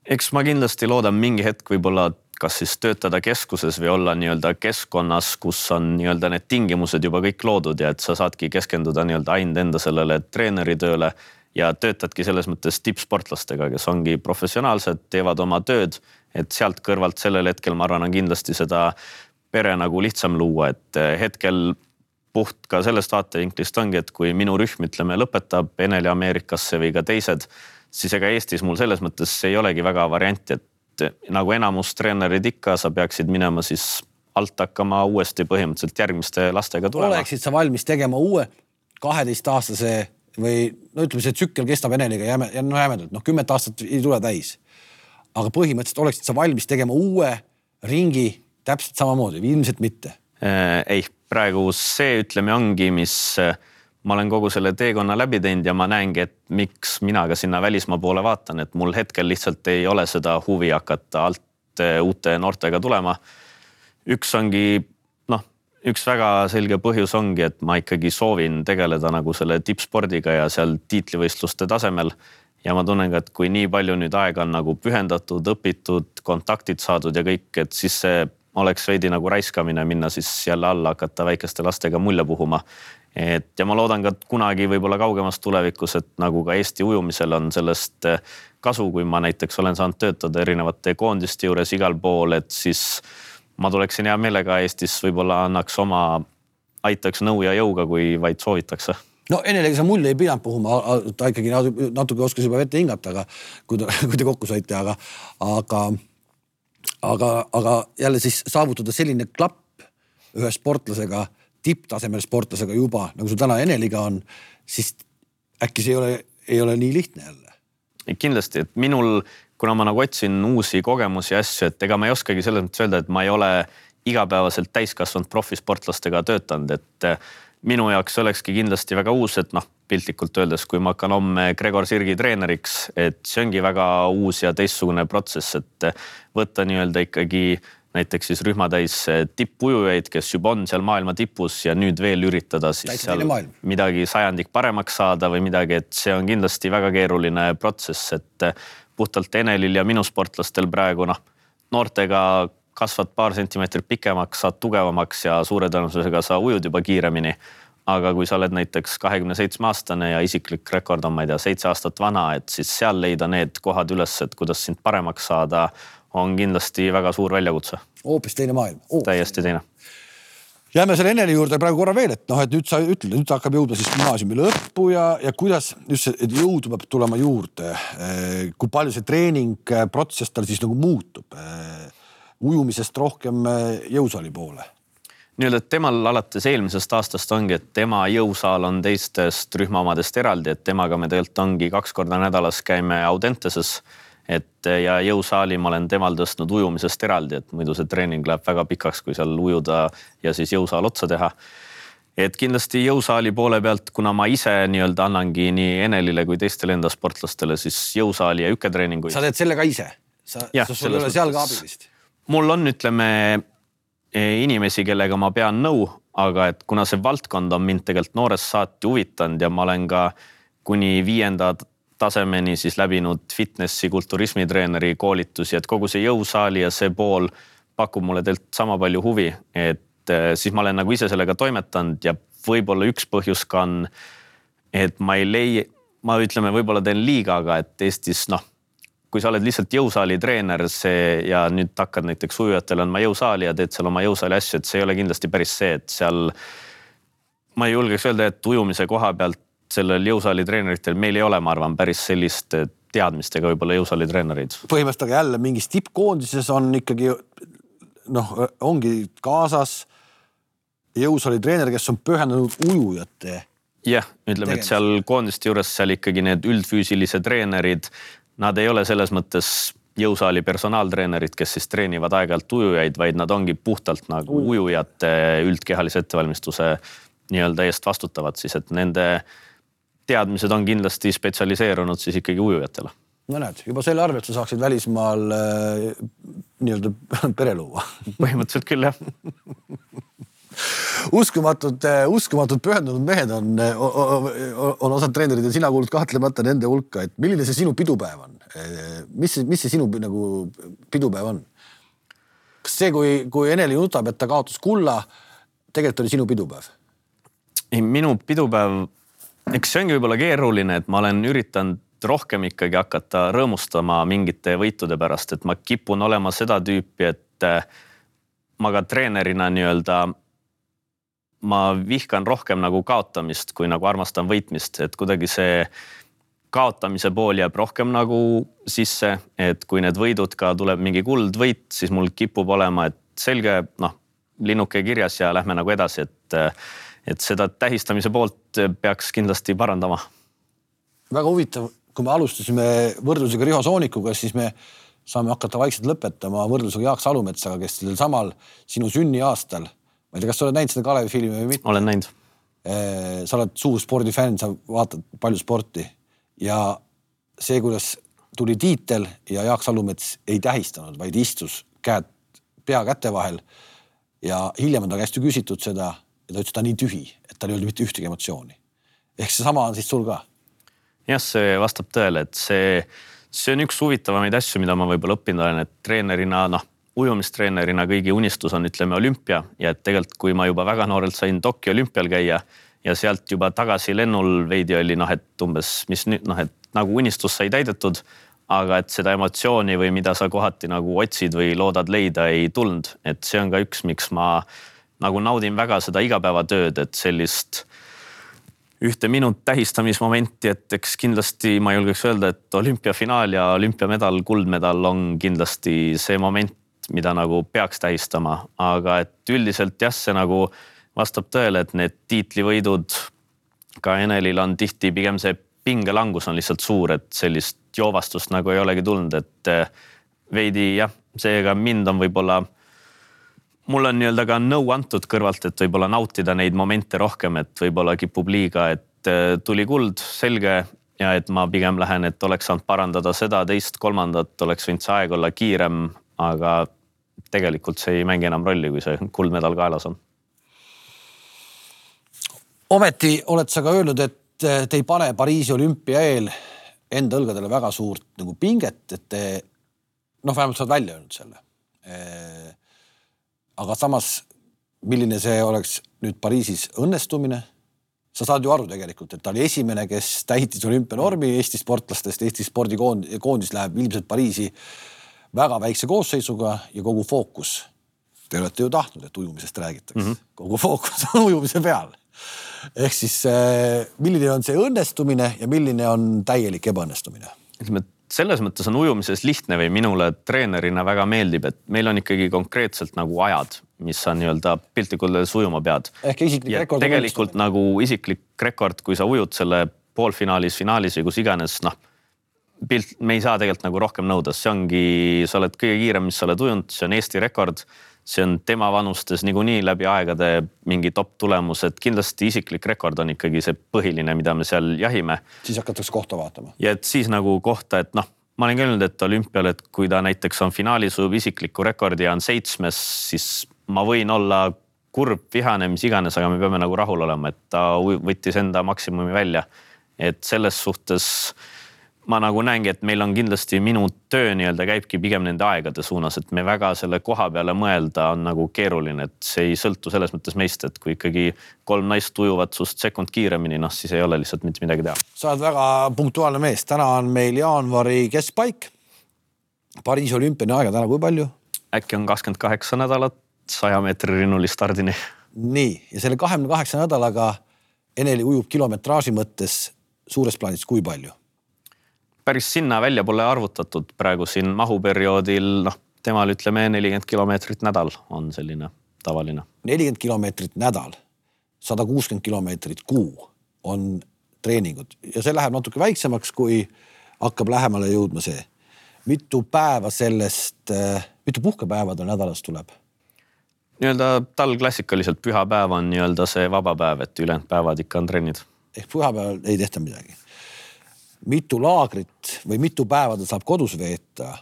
eks ma kindlasti loodan mingi hetk võib-olla kas siis töötada keskuses või olla nii-öelda keskkonnas, kus on nii-öelda need tingimused juba kõik loodud ja et sa saadki keskenduda nii-öelda ainult enda sellele treeneritööle ja töötadki selles mõttes tippsportlastega, kes ongi professionaalsed, teevad oma tööd, et sealt kõrvalt sellel hetkel ma arvan, on kindlasti seda pere nagu lihtsam luua, et hetkel puht ka sellest vaatevinklist ongi, et kui minu rühm, ütleme, lõpetab Eneli Ameerikasse või ka teised, siis ega Eestis mul selles mõttes ei olegi väga varianti, et nagu enamus treenerid ikka, sa peaksid minema siis alt hakkama uuesti põhimõtteliselt järgmiste lastega tulema. oleksid sa valmis tegema uue kaheteistaastase või no ütleme, see tsükkel kestab Eneliga jäme, no jämedalt, noh, kümmet aastat ei tule täis. aga põhimõtteliselt oleksid sa valmis tegema uue ringi täpselt samamoodi või ilmselt mitte äh,? ei, praegu see ütleme ongi, mis äh, ma olen kogu selle teekonna läbi teinud ja ma näengi, et miks mina ka sinna välismaa poole vaatan, et mul hetkel lihtsalt ei ole seda huvi hakata alt eh, uute noortega tulema. üks ongi üks väga selge põhjus ongi, et ma ikkagi soovin tegeleda nagu selle tippspordiga ja seal tiitlivõistluste tasemel. ja ma tunnen ka, et kui nii palju nüüd aega on nagu pühendatud, õpitud, kontaktid saadud ja kõik, et siis see oleks veidi nagu raiskamine minna siis jälle alla, hakata väikeste lastega mulje puhuma et ja ma loodan ka kunagi võib-olla kaugemas tulevikus, et nagu ka Eesti ujumisel on sellest eh, kasu, kui ma näiteks olen saanud töötada erinevate koondiste juures igal pool, et siis ma tuleksin hea meelega Eestis, võib-olla annaks oma, aitaks nõu ja jõuga, kui vaid soovitakse no Eneliga sa mulje ei pidanud puhuma, ta ikkagi natuke oskas juba vette hingata, aga kui ta, kui te kokku saite, aga, aga, aga, aga jälle siis saavutada selline klapp ühe sportlasega tipptasemel sportlasega juba, nagu sul täna Eneliga on, siis äkki see ei ole, ei ole nii lihtne jälle? kindlasti, et minul, kuna ma nagu otsin uusi kogemusi ja asju, et ega ma ei oskagi selles mõttes öelda, et ma ei ole igapäevaselt täiskasvanud profisportlastega töötanud, et eh, minu jaoks olekski kindlasti väga uus, et noh, piltlikult öeldes, kui ma hakkan homme Gregor Sirgi treeneriks, et see ongi väga uus ja teistsugune protsess, et võtta nii-öelda ikkagi näiteks siis rühmatäis tippujujaid, kes juba on seal maailma tipus ja nüüd veel üritada siis Täitsa seal midagi sajandik paremaks saada või midagi, et see on kindlasti väga keeruline protsess, et puhtalt Enelil ja minu sportlastel praegu noh, noortega kasvad paar sentimeetrit pikemaks, saad tugevamaks ja suure tõenäosusega sa ujud juba kiiremini. aga kui sa oled näiteks kahekümne seitsme aastane ja isiklik rekord on, ma ei tea, seitse aastat vana, et siis seal leida need kohad üles, et kuidas sind paremaks saada on kindlasti väga suur väljakutse. hoopis teine maailm. täiesti teine jääme selle Eneli juurde praegu korra veel, et noh, et nüüd sa ütled, nüüd hakkab jõudma siis gümnaasiumi lõppu ja, ja kuidas just see, et jõudu peab tulema juurde. Eh, kui palju see treeningprotsess tal siis nagu muutub? Eh, ujumisest rohkem eh, jõusaali poole? nii-öelda, temal alates eelmisest aastast ongi, et tema jõusaal on teistest rühma omadest eraldi, et temaga me tegelikult ongi kaks korda nädalas käime Audenteses et ja jõusaali ma olen temal tõstnud ujumisest eraldi, et muidu see treening läheb väga pikaks, kui seal ujuda ja siis jõusaal otsa teha. et kindlasti jõusaali poole pealt, kuna ma ise nii-öelda annangi nii Enelile kui teistele enda sportlastele siis jõusaali ja üketreeninguid. sa teed selle ka ise? sa, sul ei ole seal ka abilist? mul on, ütleme e, inimesi, kellega ma pean nõu, aga et kuna see valdkond on mind tegelikult noorest saati huvitanud ja ma olen ka kuni viienda tasemeni siis läbinud fitnessi, kulturismitreeneri koolitusi, et kogu see jõusaali ja see pool pakub mulle tegelikult sama palju huvi, et eh, siis ma olen nagu ise sellega toimetanud ja võib-olla üks põhjus ka on, et ma ei leia, ma ütleme, võib-olla teen liiga, aga et Eestis noh, kui sa oled lihtsalt jõusaali treener, see ja nüüd hakkad näiteks ujujatele andma jõusaali ja teed seal oma jõusaali asju, et see ei ole kindlasti päris see, et seal ma ei julgeks öelda, et ujumise koha pealt sellel jõusaali treeneritel meil ei ole, ma arvan, päris sellist teadmistega võib-olla jõusaali treenereid. põhimõtteliselt aga jälle mingis tippkoondises on ikkagi noh, ongi kaasas jõusaali treener, kes on pühendunud ujujate. jah, ütleme, et seal koondiste juures seal ikkagi need üldfüüsilise treenerid, nad ei ole selles mõttes jõusaali personaaltreenerid, kes siis treenivad aeg-ajalt ujujaid, vaid nad ongi puhtalt nagu ujujate üldkehalise ettevalmistuse nii-öelda eest vastutavad siis, et nende teadmised on kindlasti spetsialiseerunud siis ikkagi ujujatele. no näed, juba selle arvelt sa saaksid välismaal äh, nii-öelda pere luua. põhimõtteliselt küll jah uskumatud, äh, uskumatud pühendunud mehed on, äh, on osad treenerid ja sina kuulud kahtlemata nende hulka, et milline see sinu pidupäev on? mis mis see sinu nagu pidupäev on? kas see, kui, kui Eneli nutab, et ta kaotas kulla, tegelikult oli sinu pidupäev? ei, minu pidupäev, eks see ongi võib-olla keeruline, et ma olen üritanud rohkem ikkagi hakata rõõmustama mingite võitude pärast, et ma kipun olema seda tüüpi, et äh, ma ka treenerina nii-öelda ma vihkan rohkem nagu kaotamist, kui nagu armastan võitmist, et kuidagi see kaotamise pool jääb rohkem nagu sisse, et kui need võidud ka tuleb mingi kuldvõit, siis mul kipub olema, et selge, noh, linnuke kirjas ja lähme nagu edasi, et, et seda tähistamise poolt peaks kindlasti parandama. väga huvitav, kui me alustasime võrdlusega Riho Soonikuga, siis me saame hakata vaikselt lõpetama võrdlusega Jaak Salumetsaga, kes sellel samal sinu sünniaastal, ma ei tea, kas sa oled näinud seda Kalevi filmi või mitte? olen näinud. sa oled suur spordifänn, sa vaatad palju sporti ja see, kuidas tuli tiitel ja Jaak Salumets ei tähistanud, vaid istus käed pea käte vahel. ja hiljem on ta käest ju küsitud seda ja ta ütles, ta on nii tühi, et tal ei olnud mitte ühtegi emotsiooni. ehk seesama on siis sul ka? jah, see vastab tõele, et see, see on üks huvitavamaid asju, mida ma võib-olla õppinud olen, et treenerina noh, ujumistreenerina kõigi unistus on, ütleme olümpia ja et tegelikult, kui ma juba väga noorelt sain Tokyo olümpial käia ja sealt juba tagasi lennul veidi oli noh, et umbes, mis nüüd noh, et nagu unistus sai täidetud, aga et seda emotsiooni või mida sa kohati nagu otsid või loodad leida, ei tulnud, et see on ka üks, miks ma nagu naudin väga seda igapäevatööd, et sellist ühte minut tähistamismomenti, et eks kindlasti ma julgeks öelda, et olümpiafinaal ja olümpiamedal, kuldmedal on kindlasti see moment, mida nagu peaks tähistama, aga et üldiselt jah, see nagu vastab tõele, et need tiitlivõidud ka Enelil on tihti pigem see pingelangus on lihtsalt suur, et sellist joovastust nagu ei olegi tulnud, et eh, veidi jah, seega mind on võib-olla, mul on nii-öelda ka nõu antud kõrvalt, et võib-olla nautida neid momente rohkem, et võib-olla kipub liiga, et eh, tuli kuld, selge ja et ma pigem lähen, et oleks saanud parandada seda, teist, kolmandat, oleks võinud see aeg olla kiirem, aga tegelikult see ei mängi enam rolli, kui see kuldmedal kaelas on ometi oled sa ka öelnud, et eh, te ei pane Pariisi olümpia eel enda õlgadele väga suurt nagu pinget, et te noh, vähemalt sa oled välja öelnud selle. Eh, aga samas, milline see oleks nüüd Pariisis õnnestumine? sa saad ju aru tegelikult, et ta oli esimene, kes täitis olümpianormi Eesti sportlastest, Eesti spordikoondis läheb ilmselt Pariisi väga väikse koosseisuga ja kogu fookus. Te olete ju tahtnud, et ujumisest räägitakse mm, -hmm. kogu fookus on ujumise peal ehk siis äh, milline on see õnnestumine ja milline on täielik ebaõnnestumine? ütleme, et selles mõttes on ujumises lihtne või minule treenerina väga meeldib, et meil on ikkagi konkreetselt nagu ajad, mis sa nii-öelda piltlikult öeldes ujuma pead. ehk isiklik rekord. tegelikult nagu isiklik rekord, kui sa ujud selle poolfinaalis, finaalis või kus iganes, noh pilt, me ei saa tegelikult nagu rohkem nõuda, see ongi, sa oled kõige kiirem, mis sa oled ujunud, see on Eesti rekord see on tema vanustes niikuinii läbi aegade mingi top tulemus, et kindlasti isiklik rekord on ikkagi see põhiline, mida me seal jahime. siis hakatakse kohta vaatama. ja et siis nagu kohta, et noh, ma olen ka öelnud, et olümpial, et kui ta näiteks on finaalis ujub isikliku rekordi ja on seitsmes, siis ma võin olla kurb, vihane, mis iganes, aga me peame nagu rahul olema, et ta võttis enda maksimumi välja. et selles suhtes ma nagu näengi, et meil on kindlasti minu töö nii-öelda käibki pigem nende aegade suunas, et me väga selle koha peale mõelda on nagu keeruline, et see ei sõltu selles mõttes meist, et kui ikkagi kolm naist ujuvad sinust sekund kiiremini, noh siis ei ole lihtsalt mitte midagi teha. sa oled väga punktuaalne mees, täna on meil jaanuari keskpaik. Pariisi olümpiani aega täna kui palju? äkki on kakskümmend kaheksa nädalat saja meetri rinnulist stardini. nii, ja selle kahekümne kaheksa nädalaga Eneli ujub kilometraaži mõttes suures plaanis kui palju? Päris sinna välja pole arvutatud praegu siin mahuperioodil, noh, temal ütleme nelikümmend kilomeetrit nädal on selline tavaline. nelikümmend kilomeetrit nädal, sada kuuskümmend kilomeetrit kuu on treeningud ja see läheb natuke väiksemaks, kui hakkab lähemale jõudma see. mitu päeva sellest, mitu puhkepäeva tal nädalas tuleb? nii-öelda tal klassikaliselt pühapäev on nii-öelda see vaba päev, et ülejäänud päevad ikka on trennid. ehk pühapäeval ei tehta midagi mitu laagrit või mitu päeva ta saab kodus veeta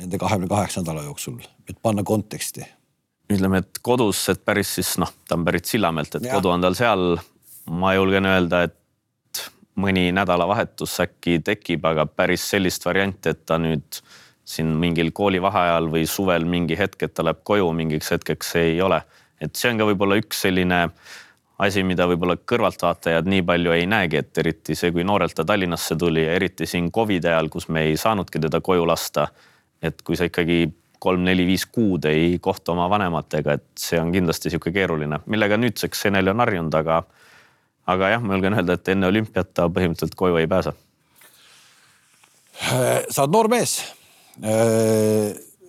nende kahekümne kaheksa nädala jooksul, et panna konteksti? ütleme, et kodus, et päris siis noh, ta on pärit Sillamäelt, et ja. kodu on tal seal. ma julgen öelda, et mõni nädalavahetus äkki tekib, aga päris sellist varianti, et ta nüüd siin mingil koolivaheajal või suvel mingi hetk, et ta läheb koju mingiks hetkeks, ei ole. et see on ka võib-olla üks selline asi, mida võib-olla kõrvaltvaatajad nii palju ei näegi, et eriti see, kui noorelt ta Tallinnasse tuli ja eriti siin Covidi ajal, kus me ei saanudki teda koju lasta. et kui sa ikkagi kolm-neli-viis kuud ei kohtu oma vanematega, et see on kindlasti sihuke keeruline, millega nüüdseks Eneli on harjunud, aga, aga jah, ma julgen öelda, et enne olümpiat ta põhimõtteliselt koju ei pääse. sa oled noor mees.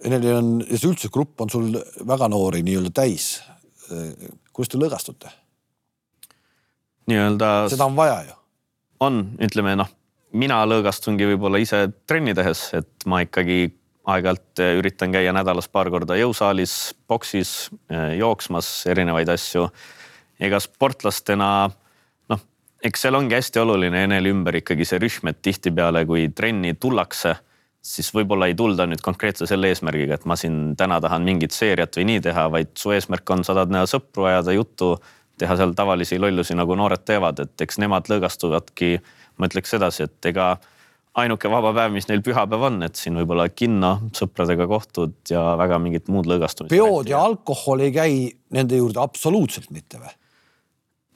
Eneli on see üldse grupp on sul väga noori nii-öelda täis. kuidas te lõõgastute? Nii-öelda. seda on vaja ju. on, ütleme noh, mina lõõgastungi võib-olla ise trenni tehes, et ma ikkagi aeg-ajalt eh, üritan käia nädalas paar korda jõusaalis, boksis, eh, jooksmas erinevaid asju. ega sportlastena noh, eks seal ongi hästi oluline Eneli ümber ikkagi see rühm, et tihtipeale, kui trenni tullakse, siis võib-olla ei tulda nüüd konkreetse selle eesmärgiga, et ma siin täna tahan mingit seeriat või nii teha, vaid su eesmärk on, sa tahad näha sõpru, ajada juttu, teha seal tavalisi lollusi, nagu noored teevad, et eks nemad lõõgastuvadki, ma ütleks sedasi, et ega ainuke vaba päev, mis neil pühapäev on, et siin võib-olla kinno, sõpradega kohtud ja väga mingit muud lõõgastumist. peod ja alkohol ei käi nende juurde absoluutselt mitte või?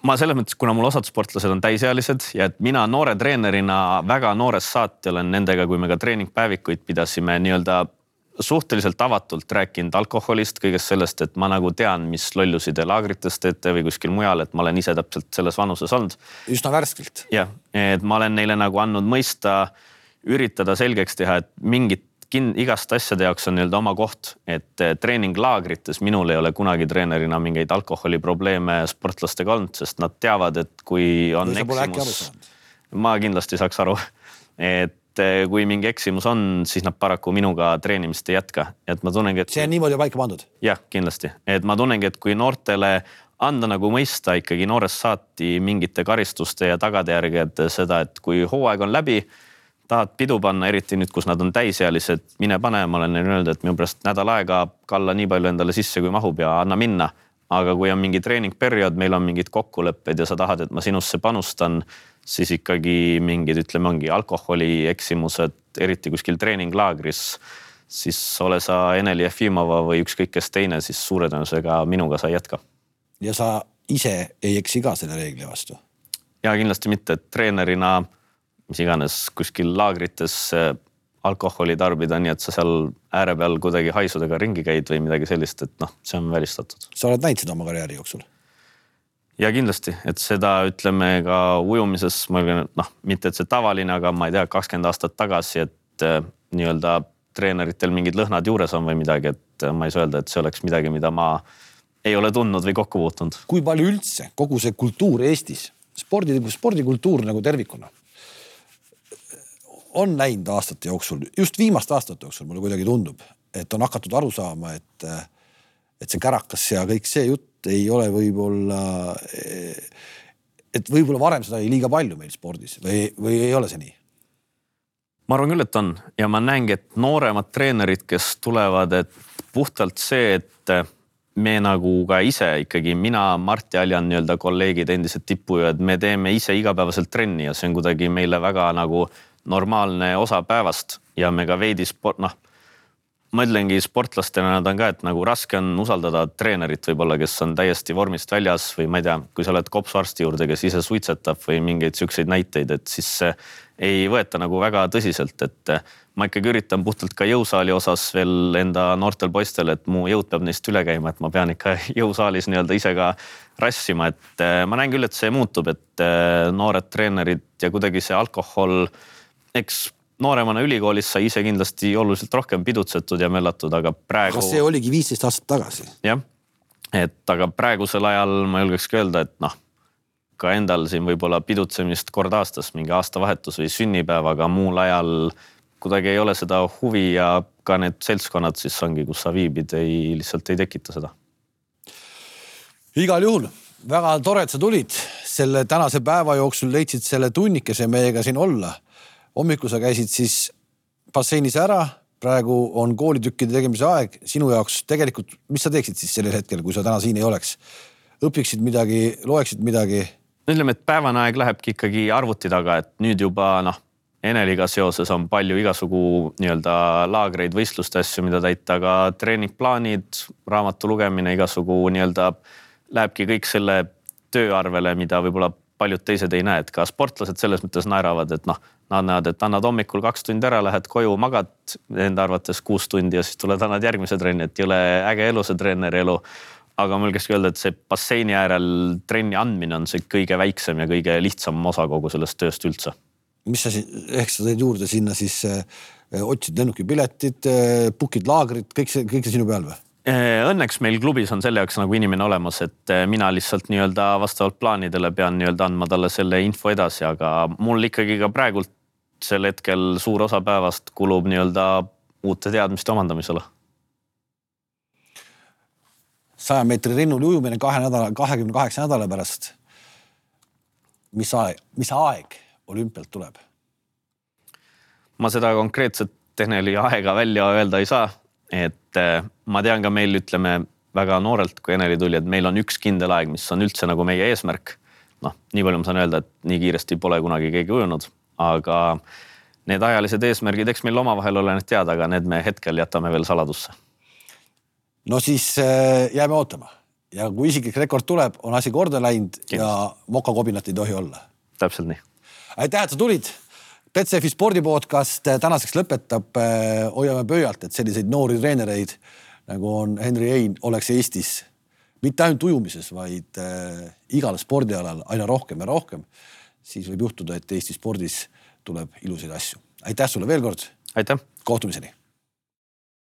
ma selles mõttes, kuna mul osad sportlased on täisealised ja et mina noore treenerina väga noorest saati olen nendega, kui me ka treeningpäevikuid pidasime nii-öelda suhteliselt avatult rääkinud alkoholist, kõigest sellest, et ma nagu tean, mis lollusi te laagrites teete või kuskil mujal, et ma olen ise täpselt selles vanuses olnud. üsna värskelt. jah, et ma olen neile nagu andnud mõista, üritada selgeks teha, et mingit kin-, igast asjade jaoks on nii-öelda oma koht, et eh, treeninglaagrites minul ei ole kunagi treenerina mingeid alkoholiprobleeme sportlastega olnud, sest nad teavad, et kui on eksimus. ma kindlasti saaks aru, et et eh, kui mingi eksimus on, siis nad paraku minuga treenimist ei jätka, et ma tunnengi, et. see on niimoodi paika pandud? jah, kindlasti, et ma tunnengi, et kui noortele anda nagu mõista ikkagi noorest saati mingite karistuste ja tagajärgede seda, et kui hooaeg on läbi, tahad pidu panna, eriti nüüd, kus nad on täisealised, mine pane, ma olen neile öelnud, et minu pärast nädal aega kalla nii palju endale sisse, kui mahub ja anna minna aga kui on mingi treeningperiood, meil on mingid kokkulepped ja sa tahad, et ma sinusse panustan, siis ikkagi mingid, ütleme, ongi alkoholieksimused, eriti kuskil treeninglaagris, siis ole sa Eneli Jefimova või ükskõik kes teine, siis suure tõenäosusega minuga sa ei jätka. ja sa ise ei eksi ka selle reegli vastu? ja kindlasti mitte, et treenerina mis iganes kuskil laagrites äh, alkoholi tarbida, nii et sa seal ääre peal kuidagi haisudega ringi käid või midagi sellist, et noh, see on välistatud. sa oled näinud seda oma karjääri jooksul? Ja kindlasti, et seda ütleme ka ujumises, ma et noh, mitte et see tavaline, aga ma ei tea, kakskümmend aastat tagasi, et äh, nii-öelda treeneritel mingid lõhnad juures on või midagi, et äh, ma ei saa öelda, et see oleks midagi, mida ma ei ole tundnud või kokku puutunud. kui palju üldse kogu see kultuur Eestis, spordi, spordikultuur nagu tervikuna on läinud aastate jooksul, just viimaste aastate jooksul mulle kuidagi tundub, et on hakatud aru saama, et, äh, et see kärakas ja kõik see jutt ei ole võib-olla, et võib-olla varem seda oli liiga palju meil spordis või, või ei ole see nii? ma arvan küll, et on ja ma näengi, et nooremad treenerid, kes tulevad, et puhtalt see, et me nagu ka ise ikkagi, mina, Mart ja Aljan nii-öelda kolleegid, endised tippujujad, me teeme ise igapäevaselt trenni ja see on kuidagi meile väga nagu normaalne osa päevast ja me ka veidi sport, noh ma ütlengi sportlastena nad on ka, et nagu raske on usaldada treenerit võib-olla, kes on täiesti vormist väljas või ma ei tea, kui sa oled kopsuarsti juurde, kes ise suitsetab või mingeid siukseid näiteid, et siis ei võeta nagu väga tõsiselt, et ma ikkagi üritan puhtalt ka jõusaali osas veel enda noortel poistel, et mu jõud peab neist üle käima, et ma pean ikka jõusaalis nii-öelda ise ka rassima, et ma näen küll, et see muutub, et noored treenerid ja kuidagi see alkohol, eks nooremana ülikoolis sai ise kindlasti oluliselt rohkem pidutsetud ja möllatud, aga praegu. see oligi viisteist aastat tagasi. jah, et aga praegusel ajal ma julgekski öelda, et noh, ka endal siin võib-olla pidutsemist kord aastas, mingi aastavahetus või sünnipäev, aga muul ajal kuidagi ei ole seda huvi ja ka need seltskonnad siis ongi, kus sa viibid, ei lihtsalt ei tekita seda. igal juhul väga tore, et sa tulid selle tänase päeva jooksul, leidsid selle tunnikese meiega siin olla hommikul sa käisid siis basseinis ära, praegu on koolitükkide tegemise aeg sinu jaoks tegelikult, mis sa teeksid siis sellel hetkel, kui sa täna siin ei oleks? õpiksid midagi, loeksid midagi? ütleme, et päevane aeg lähebki ikkagi arvuti taga, et nüüd juba noh, Eneliga seoses on palju igasugu nii-öelda laagreid, võistluste asju, mida täita, aga treeningplaanid, raamatu lugemine, igasugu nii-öelda lähebki kõik selle töö arvele, mida võib-olla paljud teised ei näe, et ka sportlased selles mõttes naeravad, et noh, nad näevad, et annad hommikul kaks tundi ära, lähed koju, magad enda arvates kuus tundi ja siis tuled, annad järgmise trenni, et jõle äge elu see treeneri elu. aga ma julgekski öelda, et see basseini äärel trenni andmine on see kõige väiksem ja kõige lihtsam osa kogu sellest tööst üldse. mis sa siin, ehk sa tõid juurde sinna siis äh, otsid lennukipiletid äh,, book'id laagrit, kõik see, kõik see sinu peal või? Eh, õnneks meil klubis on selle jaoks nagu inimene olemas, et eh, mina lihtsalt nii-öelda vastavalt plaanidele pean nii-öelda andma talle selle info edasi, aga mul ikkagi ka praegult sel hetkel suur osa päevast kulub nii-öelda uute teadmiste omandamisele. saja meetri rinnul ujumine kahe nädala, kahekümne kaheksa nädala pärast. mis aeg, mis aeg olümpialt tuleb? ma seda konkreetset Tehneli aega välja öelda ei saa et äh, ma tean ka meil, ütleme väga noorelt, kui Eneli tuli, et meil on üks kindel aeg, mis on üldse nagu meie eesmärk. noh, nii palju ma saan öelda, et nii kiiresti pole kunagi keegi ujunud, aga need ajalised eesmärgid, eks meil omavahel ole need teada, aga need me hetkel jätame veel saladusse. no siis äh, jääme ootama ja kui isiklik rekord tuleb, on asi korda läinud ja mokakobinat ei tohi olla. täpselt nii. aitäh, et sa tulid Betsafe spordipodcast eh, tänaseks lõpetab, eh, hoiame pöialt, et selliseid noori treenereid nagu on Henri Hein oleks Eestis mitte ainult ujumises, vaid äh, igal spordialal aina rohkem ja rohkem. siis võib juhtuda, et Eesti spordis tuleb ilusaid asju. aitäh sulle veel kord. aitäh. kohtumiseni